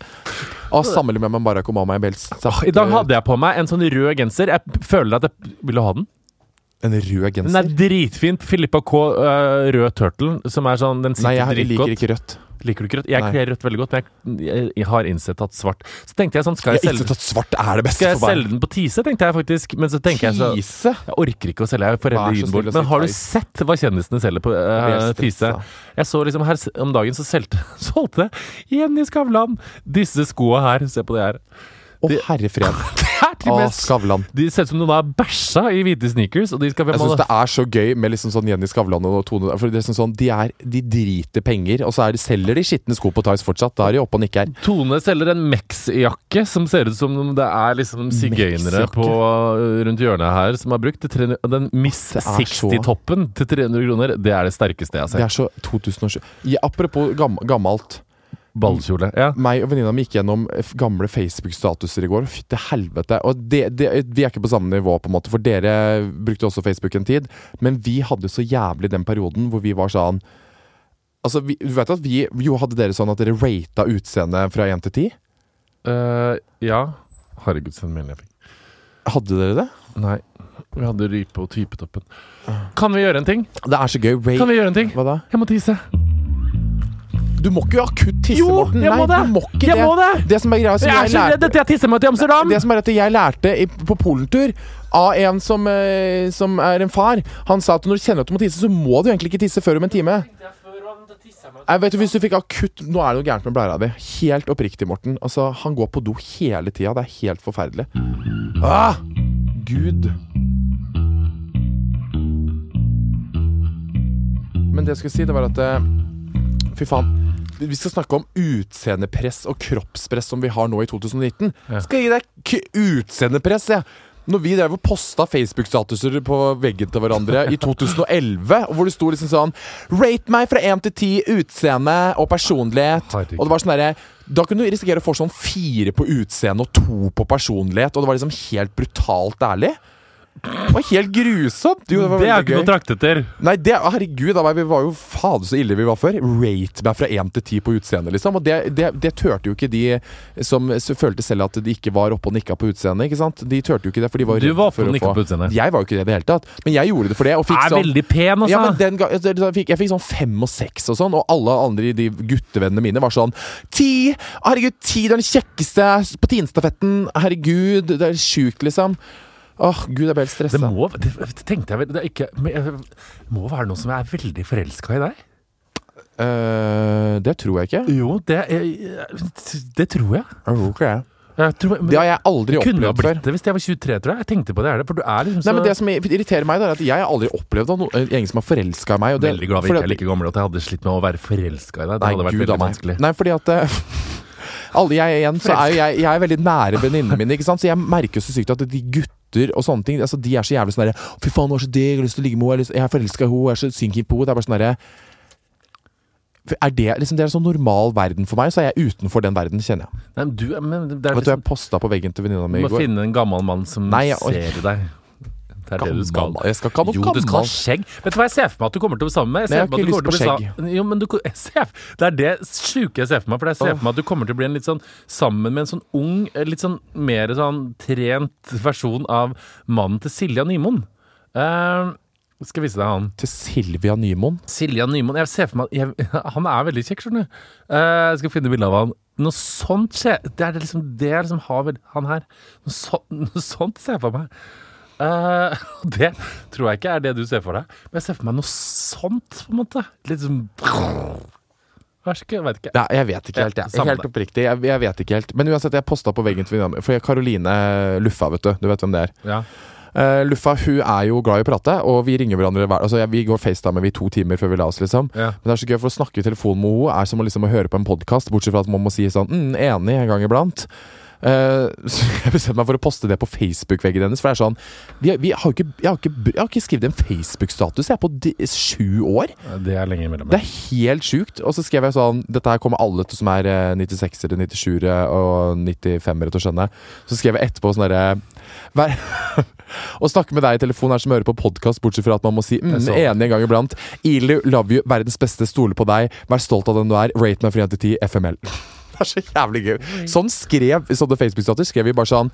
Og sammenlignet med Barack Obama. Åh, I dag hadde jeg på meg en sånn rød genser. Jeg føler at jeg Vil du ha den? En rød genser? Den er dritfint. Filippa K. Uh, rød turtle, som er sånn Den sitter Nei, jeg liker ikke rødt. Liker du ikke rødt? Jeg kler rødt veldig godt, men jeg, jeg, har innsett at svart Så tenkte jeg sånn Skal Jeg jeg selge svart er det beste Skal jeg for meg. selge den på Tise, tenkte jeg faktisk. Men så tenker jeg så Tise? Jeg orker ikke å selge, jeg Vær foreldre så Ynborg. Men har du sett hva kjendisene selger på uh, Tise? Jeg så liksom her om dagen så solgte Jenny Skavlan disse skoa her. Se på det her. Å, De- herre fred. Det er mest. De ser ut som noen har bæsja i hvite sneakers, og de skal Jeg syns det er så gøy med liksom sånn Jenny Skavlan og Tone For det er sånn, sånn, De er De driter penger, og så er selger de skitne sko på Tice fortsatt. Da er de oppe og nikker. Tone selger en Mex-jakke som ser ut som om det er liksom sigøynere uh, rundt hjørnet her som har brukt. Det Den Miss Det er så- 60-toppen til 300 kroner, det er det sterkeste jeg har Det sett. er så 2007. Ja, apropos gam gammelt. Ballkjole. Ja. Meg og venninna mi gikk gjennom gamle Facebook-statuser i går. Fy til helvete. Og det, det, vi er ikke på samme nivå, på en måte, for dere brukte også Facebook en tid. Men vi hadde så jævlig den perioden hvor vi var sånn Altså, vi, Du vet at vi jo hadde dere sånn at dere rata utseendet fra 1 til 10? Uh, ja. Herregud, så en melding jeg fikk. Hadde dere det? Nei. Vi hadde rype og typetoppen. Kan vi gjøre en ting? Det er så gøy. Rate Kan vi gjøre en ting? Hva da? Jeg må tisse. Du må ikke akutt tisse, jo, Morten. Nei, må det. du må ikke jeg det. Må det. det som er greia, som jeg, jeg er så lærte, redd etter jeg tissemøtet i Amsterdam. Det som er at jeg lærte på polentur av en som, eh, som, er en far. Han sa at når du kjenner at du må tisse, så må du egentlig ikke tisse før om en time. Jeg vet du, Hvis du fikk akutt Nå er det noe gærent med blæra di. Helt oppriktig, Morten. Altså, Han går på do hele tida. Det er helt forferdelig. Ah! Gud. Men det jeg skulle si, det var at eh, Fy faen. Vi skal snakke om utseendepress og kroppspress som vi har nå i 2019. Ja. Skal jeg gi deg utseendepress, jeg. Når vi drev og posta Facebook-statuser på veggen til hverandre i 2011, hvor det sto liksom sånn Rate meg fra 1 til 10 utseende og personlighet. Herregud. Og det var sånn derre Da kunne du risikere å få sånn fire på utseende og to på personlighet, og det var liksom helt brutalt ærlig. Det var helt grusomt. Jo, var Det er ikke gøy. noe traktet etter. Nei, det, herregud, vi var jo fader så ille vi var før. Rate meg fra 1 til 10 på utseendet, liksom. Og det, det, det tørte jo ikke de som følte selv at de ikke var oppe og nikka på utseendet. ikke sant? De tørte jo ikke det, for de var Du var oppe for og å få- på utseendet. Jeg var jo ikke det i det hele tatt. Men jeg gjorde det for det, og fikk Er sånn veldig pen, altså. ja, men den ga, jeg, fikk, jeg fikk sånn fem og seks og sånn, og alle andre de guttevennene mine var sånn Ti! Herregud, ti! Du er den kjekkeste på tienstafetten! Herregud, det er sjukt, liksom. Åh, gud, jeg ble helt det må, det, tenkte jeg vel Det er ikke, men må være noe som er veldig forelska i deg. Uh, det tror jeg ikke. Jo, det, det tror jeg. Okay. jeg tror, Det har jeg aldri jeg kunne ha opplevd før. blitt det hvis jeg var 23, tror jeg. Jeg tenkte på det, er det, for du er liksom så Nei, men Det som irriterer meg, er at jeg har aldri opplevd noen en gjeng som har forelska i meg. Og det, Veldig glad vi ikke er like gamle, at jeg hadde slitt med å være forelska i deg. Det Nei, hadde vært gud veldig vanskelig. Nei, fordi at eh, alle jeg igjen, så er jeg, jeg er veldig nære venninnene mine, så jeg merker så sykt at de gutter og sånne ting Altså De er så jævlig sånn derre 'Fy faen, hun er så digg, jeg har lyst til å ligge med henne', jeg er forelska i henne', jeg er så synkig på henne'. Det er bare sånn derre er det, liksom, det er en sånn normal verden for meg, så er jeg utenfor den verden, kjenner jeg. Nei, men du, men det Vet du, liksom, jeg posta på veggen til venninna mi du må finne en gammel mann som Nei, jeg- ser deg. Det er det du skal. Gammel- Jeg skal ikke ha noe Jo, du skal ha skjegg. Vet du hva jeg ser for meg at du kommer til å bli sammen med? Jeg Nei, jeg har ikke lyst på skjegg. Jo, men du, ser, Det er det sjuke jeg ser for meg. For jeg ser for meg at du kommer til å bli en litt sånn sammen med en sånn ung, eh, litt sånn mer sånn trent versjon av mannen til Silja Nymoen. Uh, skal vise deg han. Til Silvia Nymoen. Silja Nymoen. Jeg ser for meg jeg, Han er veldig kjekk, skjønner du. Uh, jeg skal finne bilde av han. Noe sånt skjer Det er det liksom det jeg liksom har Han her. Noe, så, noe sånt ser jeg for meg. Eh, det tror jeg ikke er det du ser for deg. Men jeg ser for meg noe sånt, på en måte. Litt sånn Vær så god, vet ikke. Nei, jeg vet ikke helt. Jeg. Helt oppriktig. Jeg, jeg vet ikke helt. Men uansett, jeg posta på veggen til venninna mi. For Karoline Luffa, vet du. Du vet hvem det er. Ja. Uh, Luffa hun er jo glad i å prate, og vi ringer hverandre hver Altså, jeg, Vi går FaceTime vi i to timer før vi la oss, liksom. Ja. Men det er så gøy, for å snakke i telefon med henne er som å, liksom, å høre på en podkast, bortsett fra at man må si sånn mm, 'enig' en gang iblant. Eh, så jeg bestemte meg for å poste det på Facebook-veggen hennes. For det er sånn vi, vi har ikke, jeg, har ikke, jeg har ikke skrevet en Facebook-status Jeg er på de, sju år. Det er lenge imellom. Det er helt sjukt. Og så skrev jeg sånn Dette her kommer alle til som er eh, 96-ere, 97-ere og 95-ere til å skjønne. Så skrev jeg etterpå sånn derre Å snakke med deg i telefon er som å høre på podkast, bortsett fra at man må si mm, enig en gang iblant. Ilu, love you, verdens beste, stole på deg, vær stolt av den du er, rate meg fri 1 til 10, FML. Det er så jævlig gøy. Sånn skrev sånne Facebook-stater. Skrev vi bare sånn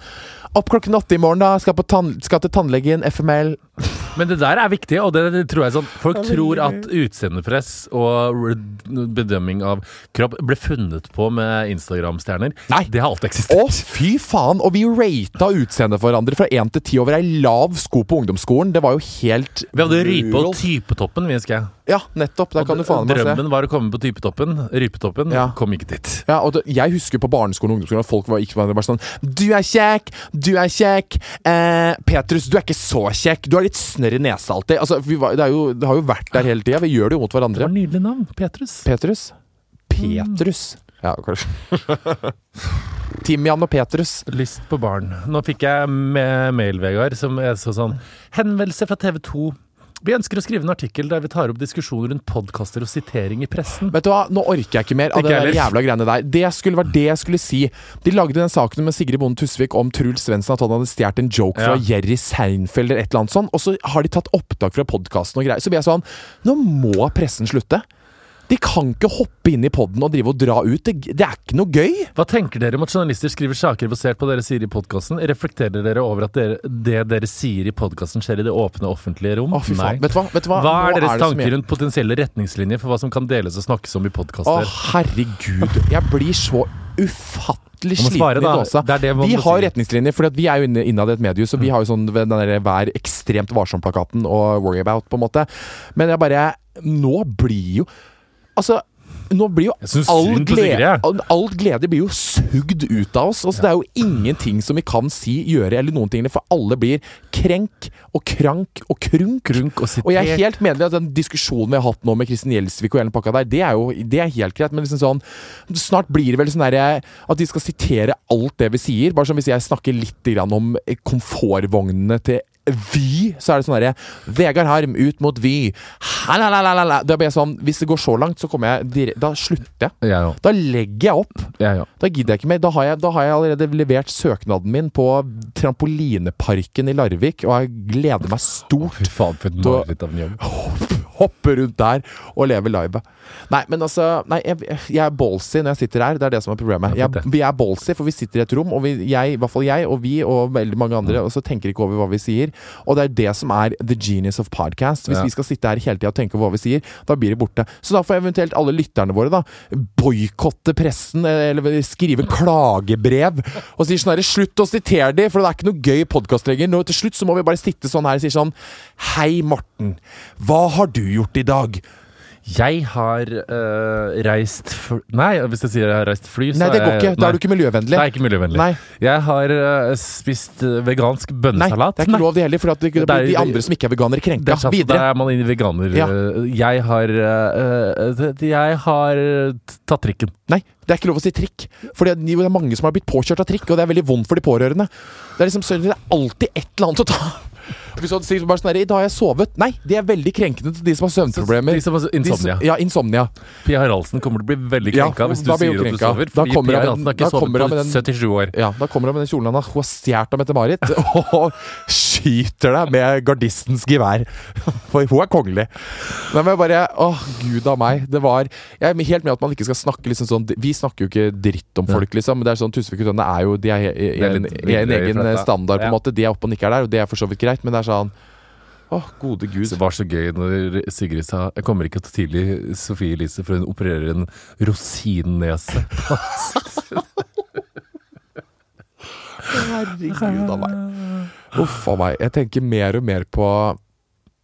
Opp klokken åtte i morgen, da. Skal, på tann, skal til tannlegen. FML. Men det der er viktig, og det, tror jeg sånn Folk tror at utseendepress og bedømming av kropp ble funnet på med Instagram-stjerner. Nei. Det har alltid eksistert. Å, fy faen! Og vi rata utseendet for hverandre fra 1 til 10 over ei lav sko på ungdomsskolen. Det var jo helt Vi hadde rype på typetoppen, vi husker jeg. Ja, nettopp. Der kan du faen meg se. Drømmen var å komme på typetoppen. Rypetoppen Ja. kom ikke dit. Ja, og det, Jeg husker på barneskolen og ungdomsskolen at folk var ikke bare sånn Du er kjekk! Du er kjekk! Eh, Petrus, du er ikke så kjekk! Du har litt snørr i nesa alltid. Altså, vi var, det, jo, det har jo vært der hele tida. Vi gjør det jo mot Det hverandre. var nydelig navn. Petrus. Petrus? Petrus. Ja, kanskje. Timian og Petrus. Lyst på barn. Nå fikk jeg med mail, Vegard, som er så sånn Henvendelse fra TV 2. Vi ønsker å skrive en artikkel der vi tar opp diskusjoner rundt podkaster og sitering i pressen. Vet du hva, Nå orker jeg ikke mer av Ikke det jævla greiene der. Det skulle vært det jeg skulle si. De lagde den saken med Sigrid Bonde Tusvik om Truls Svendsen, at han hadde stjålet en joke fra Ja. Jerry Seinfeld eller et eller annet sånt. Og så har de tatt opptak fra podkasten og greier. Så blir jeg sånn Nå må pressen slutte. De kan ikke hoppe inn i poden og drive og dra ut. Det, det er ikke noe gøy. Hva tenker dere om at journalister skriver saker basert på det dere sier i podkasten? Reflekterer dere over at dere, det dere sier i podkasten skjer i det åpne, offentlige rom? Å, faen. Vet du hva? Vet du hva? Hva er deres er tanker rundt potensielle retningslinjer for hva som kan deles og snakkes om i Å, podkaster? herregud. Jeg blir så ufattelig svare, Det det Vi har si. retningslinjer, for vi er jo inne- innad i et medie, så vi har jo sånn den der Vær ekstremt varsom-plakaten og Worry About, på en måte. Men jeg bare Nå blir jo Altså nå blir jo all glede, all, glede blir jo sugd ut av oss. Altså, Det er jo ingenting som vi kan si, gjøre eller noen ting, for alle blir krenk og krank og krunk. Krunk og. Og jeg er helt medlem at den diskusjonen vi har hatt nå med Kristin Gjelsvik og hele pakka der, det er jo det er helt greit, men liksom sånn Snart blir det vel sånn at de skal sitere alt det vi sier. Bare som hvis jeg snakker litt grann om komfortvognene til Vy, så er det sånn herre Vegard Harm ut mot Vy. Halalalala. Det blir sånn Hvis det går så langt, så kommer jeg direkte Da slutter jeg. Ja, ja. Da legger jeg opp. Ja. Da gidder jeg ikke mer. Da har jeg, da har jeg allerede levert søknaden min på trampolineparken i Larvik, og jeg gleder meg stort Fy faen, for et Da- mareritt av en jobb. Hoppe rundt der og leve livet. Nei, men altså Nei, jeg, jeg er ballsy når jeg sitter her. Det er det som er problemet. Jeg, vi er ballsy, for vi sitter i et rom, og vi, jeg, i hvert fall jeg og vi og veldig mange andre, Mm. og så tenker ikke over hva vi sier. Og det er det som er the genius of podcast. Hvis Ja. vi skal sitte her hele tida og tenke over hva vi sier, da blir det borte. Så da får eventuelt alle lytterne våre da boikotte pressen, eller skrive klagebrev og si sånn herre Slutt å sitere de, for det er ikke noe gøy podkast lenger. Nå til slutt så må vi bare sitte sånn her og si sånn Hei, Morten. Hva har du gjort i dag? Jeg har øh, reist Nei, hvis jeg sier jeg har reist fly, så Nei, det går ikke. Da er du ikke miljøvennlig. Det er ikke miljøvennlig. Nei. Jeg har øh, spist vegansk bønnesalat. Nei, det er ikke lov det heller, for at det, det er- de andre som ikke er veganere, krenka. Det er sant, Da er man inne i veganer. Ja. Jeg har øh, Jeg har tatt trikken. Nei, det er ikke lov å si trikk. For det er mange som har blitt påkjørt av trikk, og det er veldig vondt for de pårørende. Det er liksom det er alltid et eller annet å ta. Hvis du sier bare sånn I dag har jeg sovet. Nei, det er veldig krenkende til de som har søvnproblemer. De som har insomnia. Ja, insomnia. Pia Haraldsen kommer til å bli veldig Ja, krenka hvis du sier at du sover. Fordi Pia Haraldsen har ikke sovet på 77 år. Ja, Da kommer hun med den kjolen han har stjålet av Mette-Marit, og skyter deg med gardistens gevær. For hun er kongelig. Nei, Men bare Å, gud a meg. Det var Jeg er helt med at man ikke skal snakke liksom sånn Vi snakker jo ikke dritt om folk, liksom. Men det er sånn Tusvik og Tønne er jo De er i, en, en egen standard, på en Ja. måte. De er oppe og nikker der, og det er for så vidt greit, men det er sånn Å, gode gud. Det var så gøy når Sigrid sa Jeg kommer ikke til tidlig Sofie Elise for hun opererer en rosinnese. Herregud a meg. Uff a meg. Jeg tenker mer og mer på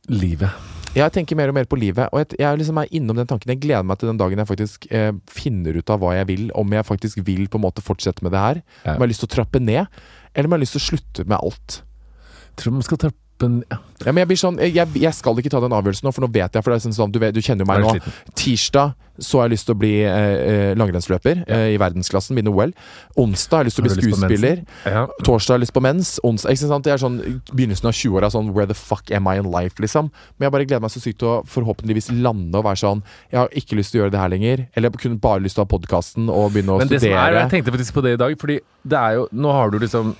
Livet. Jeg tenker mer og mer på livet, og jeg, jeg liksom er innom den tanken. Jeg gleder meg til den dagen jeg faktisk eh, finner ut av hva jeg vil. Om jeg faktisk vil på en måte fortsette med det her. Ja. Om jeg har lyst til å trappe ned, eller om jeg har lyst til å slutte med alt. Tror man skal trappe en ja. Ja, men jeg, blir sånn, jeg, jeg skal ikke ta den avgjørelsen nå, for nå vet jeg. For det er sånn, du, vet, du kjenner jo meg nå. sliten? Tirsdag så har jeg lyst til å bli eh, eh, langrennsløper Ja. eh, i verdensklassen, vinne OL. Onsdag har jeg lyst til å bli skuespiller. Ja. Torsdag har jeg lyst på mens. Onsdag, ikke sant? Det er sånn begynnelsen av 20-åra sånn Where the fuck am I in life, liksom? Men jeg bare gleder meg så sykt til å forhåpentligvis lande og være sånn Jeg har ikke lyst til å gjøre det her lenger. Eller jeg kunne bare lyst til å ha podkasten og begynne å Men det som er, studere. jeg tenkte faktisk på det i dag, fordi det er jo Nå har du liksom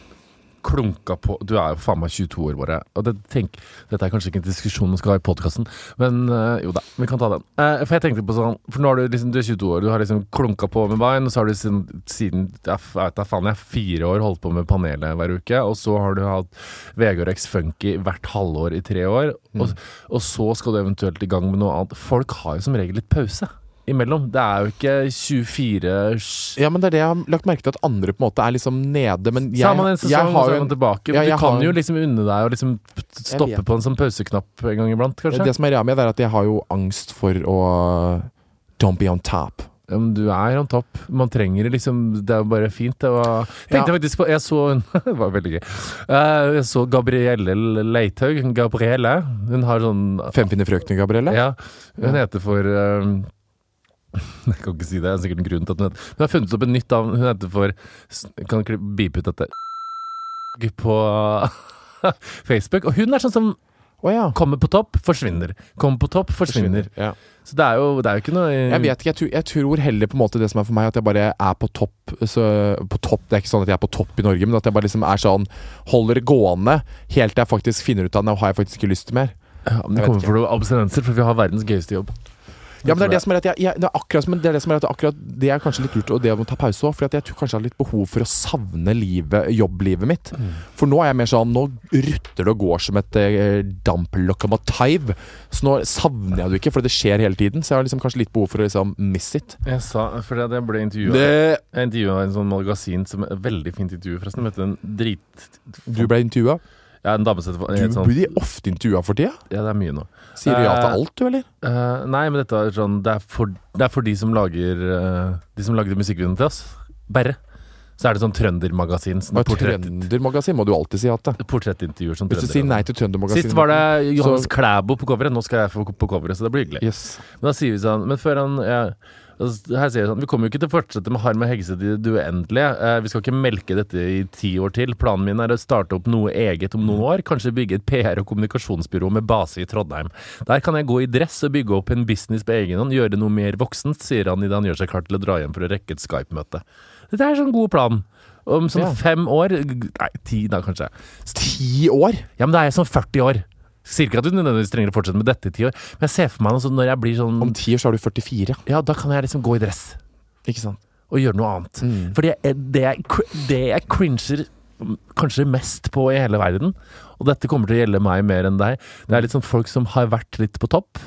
klunka på Du er jo faen meg 22 år, bare. Og det, tenk, dette er kanskje ikke en diskusjon man skal ha i podkasten, men øh, jo da, vi kan ta den. Uh, for jeg tenkte på sånn For nå er du liksom Du er 22 år, du har liksom klunka på med Vine, og så har du siden, siden jeg vet da faen, jeg fire år holdt på med panelet hver uke, og så har du hatt Vegard X Funky hvert halvår i tre år, og, og så skal du eventuelt i gang med noe annet. Folk har jo som regel litt pause imellom. Det er jo ikke 24 Ja, men det er det jeg har lagt merke til at andre på en måte er liksom nede. Men jeg, man en sesong, jeg har jo en tilbake. Ja, du kan har- jo liksom unne deg å liksom stoppe på en sånn pauseknapp en gang iblant, kanskje. Det som er greia med det, er at jeg har jo angst for å Don't be on top. Ja, men du er on top. Man trenger det liksom Det er jo bare fint. Det var, tenkte Ja. faktisk på Jeg så hun Det var veldig gøy. Eh, jeg så Gabrielle Leithaug. Gabrielle. Hun har sånn Femfine frøkner, Gabrielle? Ja, hun heter for eh, Jeg kan ikke si det. Det er sikkert en grunn til at hun heter Hun har funnet opp et nytt navn. Hun heter for kan ikke beepe ut dette. På Facebook. Og hun er sånn som oh, ja. kommer på topp, forsvinner. Kommer på topp, forsvinner. Ja. Så det er jo, det er jo ikke noe Jeg vet ikke, jeg tror, jeg tror heller på en måte det som er for meg, at jeg bare er på topp. Så, på topp Det er ikke sånn at jeg er på topp i Norge, men at jeg bare liksom er sånn Holder det gående helt til jeg faktisk finner ut av Nå har jeg faktisk ikke lyst til mer. ja, men Det kommer for noen abstinenser, for vi har verdens gøyeste jobb. Ja, men det er det som er at jeg, jeg det er akkurat, men det er det som er at akkurat det er kanskje litt lurt, og det å ta pause òg. For jeg tror kanskje jeg har litt behov for å savne livet, jobblivet mitt. Mm. For nå er jeg mer sånn Nå rutter det og går som et eh, damplokomotiv. Så nå savner jeg det ikke, for det skjer hele tiden. Så jeg har liksom kanskje litt behov for å liksom miss it. Jeg sa, for jeg ble intervjua Det, Jeg intervjua en sånn magasin som et veldig fint intervju, forresten. Møtte en drit... du ble intervjua? Ja, en dame setter Du sånn, blir ofte intervjua for tida. Ja, det er mye nå. Sier du ja til Eh, alt, du, eller? Uh, nei, men dette er sånn Det er for, det er for de som lager uh, De som lagde musikkvideoen til oss. Bare. Så er det sånn trøndermagasin. Sånn Trøndermagasin må du alltid si ja til. portrettintervjuer som Hvis du sier nei til Trøndermagasin Sist var det Johannes Så- Klæbo på coveret. Nå skal jeg få på coveret, så det blir hyggelig. Yes. Men da sier vi sånn Men før han ja, Her sier jeg sånn Vi kommer jo ikke til å fortsette med Harm og Hegseth i det uendelige. Eh, vi skal ikke melke dette i ti år til. Planen min er å starte opp noe eget om noen år. Kanskje bygge et PR- og kommunikasjonsbyrå med base i Trondheim. Der kan jeg gå i dress og bygge opp en business på egen hånd. Gjøre noe mer voksent, sier han idet han gjør seg klar til å dra hjem for å rekke et Skype-møte. Dette er sånn god plan. Om sånn Ja. fem år Nei, ti da, kanskje. Ti år? Ja, men da er jeg sånn 40 år. Sier ikke at du nødvendigvis trenger å fortsette med dette i ti år, men jeg ser for meg noe sånn når jeg blir sånn Om ti år så er du 44. Ja, da kan jeg liksom gå i dress Ikke sant? og gjøre noe annet. Mm. Fordi jeg- det jeg, det jeg cringer kanskje mest på i hele verden, og dette kommer til å gjelde meg mer enn deg, det er litt sånn folk som har vært litt på topp,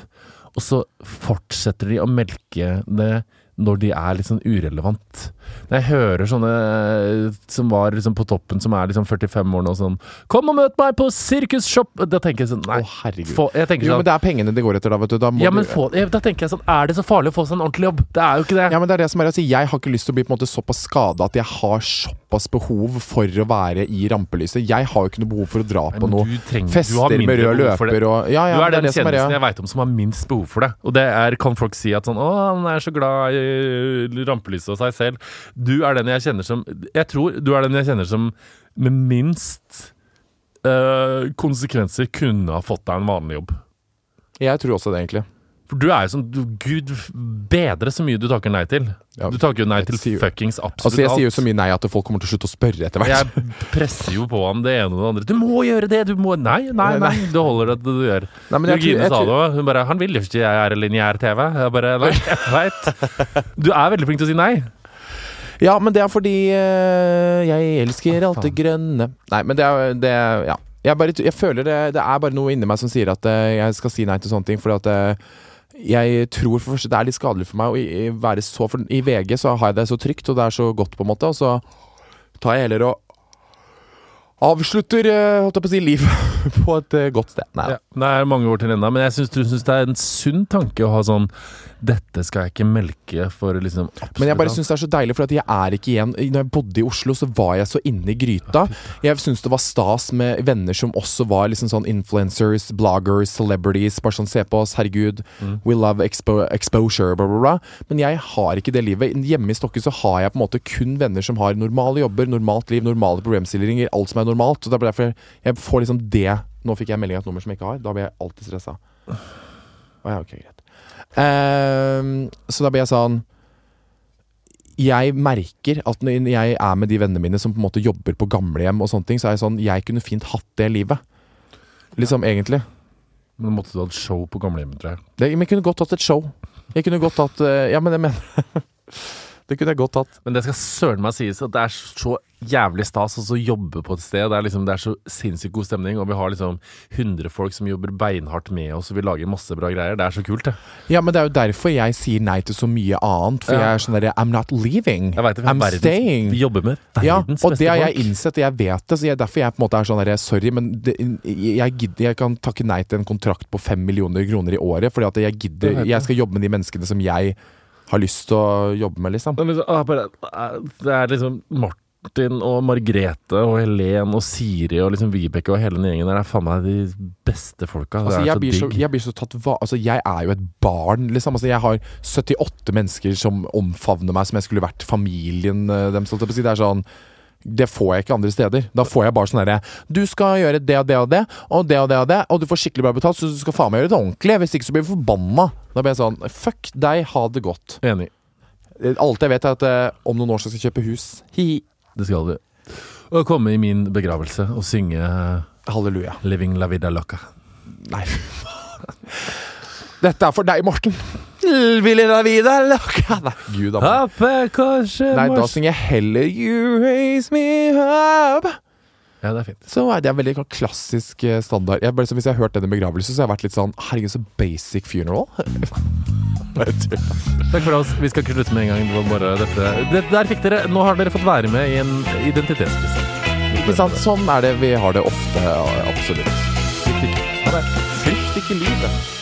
og så fortsetter de å melke det når de er litt sånn urelevant. Når jeg hører sånne eh, som var liksom på toppen, som er liksom 45 år nå, sånn 'Kom og møt meg på Sirkus Shop!' Da tenker jeg sånn Nei. oh, herregud. Få, jeg tenker Jo, sånn men det er pengene det går etter, da, vet du. Da må ja, men du få, da tenker jeg sånn Er det så farlig å få seg en ordentlig jobb? Det er jo ikke det. Ja, men det er det som er altså, Jeg har ikke lyst til å bli på en måte såpass skada at jeg har såpass behov for å være i rampelyset. Jeg har jo ikke noe behov for å dra på noe du trenger- du har fester med mindre rød løper og Ja, ja, du er den er jeg veit om som har minst behov for det. Og det er, kan folk si at sånn Å, han er så glad i rampelyset og seg selv. Du er den jeg kjenner som Jeg tror du er den jeg kjenner som med minst øh, konsekvenser kunne ha fått deg en vanlig jobb. Jeg tror også det, egentlig. For du er jo sånn du, Gud bedre så mye du takker nei til. Ja, Du takker jo nei til fuckings absolutt alt. Altså, jeg sier jo så mye nei at folk kommer til å slutte å spørre etter hvert. Jeg presser jo på ham det ene og det andre. Du må gjøre det! Du må Nei, nei, nei. Det holder at du gjør. Nei, men jeg Jørgine sa det òg. Hun bare 'Han vil jo ikke jeg er lineær-TV'. Jeg bare Nei, jeg veit. Du er veldig flink til å si nei. Ja, men det er fordi eh, jeg elsker alt det grønne Nei, men det er, det er Ja. Jeg, bare, jeg føler det, det er bare noe inni meg som sier at eh, jeg skal si nei til sånne ting. Fordi at eh, jeg tror for det første det er litt skadelig for meg å være så For i VG så har jeg det så trygt, og det er så godt, på en måte. Og så tar jeg heller og avslutter eh, holdt jeg på å si livet på et eh, godt sted. Nei. Ja, det er mange år til ennå, men jeg syns det er en sunn tanke å ha sånn Dette skal jeg ikke melke for liksom Men jeg bare syns det er så deilig, for at jeg er ikke igjen Når jeg bodde i Oslo, så var jeg så inne i gryta. Jeg syns det var stas med venner som også var liksom sånn influencers, bloggers, celebrities. Bare sånn se på oss, herregud. Mm. We love expo exposure, bla, bla, bla. Men jeg har ikke det livet. Hjemme i Stokke så har jeg på en måte kun venner som har normale jobber, normalt liv, normale problemstillinger, alt som er normalt. Og det er derfor jeg, jeg får liksom det. Nå fikk jeg melding av et nummer som jeg ikke har. Da blir jeg alltid stressa. Oh, ja, okay, greit. Uh, så da blir jeg sånn Jeg merker at når jeg er med de vennene mine som på en måte jobber på gamlehjem og sånne ting, så er jeg sånn Jeg kunne fint hatt det livet. Liksom, egentlig. Men måtte du ha et show på gamlehjemmet, tror jeg. Det, men jeg kunne godt hatt et show. Jeg kunne godt hatt eh, Ja, men jeg mener Det kunne jeg godt tatt. Men det skal søren meg sies at det er så jævlig stas å jobbe på et sted. Det er, liksom, det er så sinnssykt god stemning, og vi har liksom 100 folk som jobber beinhardt med oss, og vi lager masse bra greier. Det er så kult, det. Ja, men det er jo derfor jeg sier nei til så mye annet. For Ja. jeg er sånn derre I'm not leaving. Jeg vet I'm verdens, staying. vi jobber med verdens Ja, beste og det har jeg innsett, og jeg vet det. Så jeg, derfor jeg på en måte er sånn der, sorry, men det, jeg gidder Jeg kan takke nei til en kontrakt på fem millioner kroner i året, fordi at jeg gidder. Jeg skal jobbe med de menneskene som jeg har lyst til å jobbe med, liksom. Liksom, ah, ah, det er liksom Martin og Margrethe og Helen og Siri og liksom Vibeke og hele den gjengen der. Er faen meg de beste folka. Altså, jeg, blir så, jeg blir så tatt va... Altså, jeg er jo et barn, liksom. Altså, jeg har 78 mennesker som omfavner meg som jeg skulle vært familien eh, deres. holdt jeg på å si. Det er sånn det får jeg ikke andre steder. Da får jeg bare sånn herre Du skal gjøre det og det og det, og det og det og det, og du får skikkelig bra betalt, så du skal faen meg gjøre det ordentlig. Hvis ikke så blir du forbanna. Da blir jeg sånn Fuck deg, ha det godt. Enig. Alt jeg vet, er at eh, om noen år så skal jeg kjøpe hus. Hi. Det skal du. Og komme i min begravelse og synge Halleluja. 'Living la vida loca'. Nei. Dette er for deg, Morten. Ville la vida loca Nei, gud a. Nei, da synger jeg heller You raise me up. Ja, det er fint. Så er det en veldig klassisk eh, standard. Jeg, hvis jeg har hørt denne begravelse, så har jeg vært litt sånn Herregud, så basic funeral. Takk for oss. Vi skal ikke slutte med en gang. Det var bare dette. Det, der fikk dere. Nå har dere fått være med i en identitetskrise. Ikke sant? Sånn er det vi har det ofte. Absolutt. Frykt ikke. Frykt ikke livet.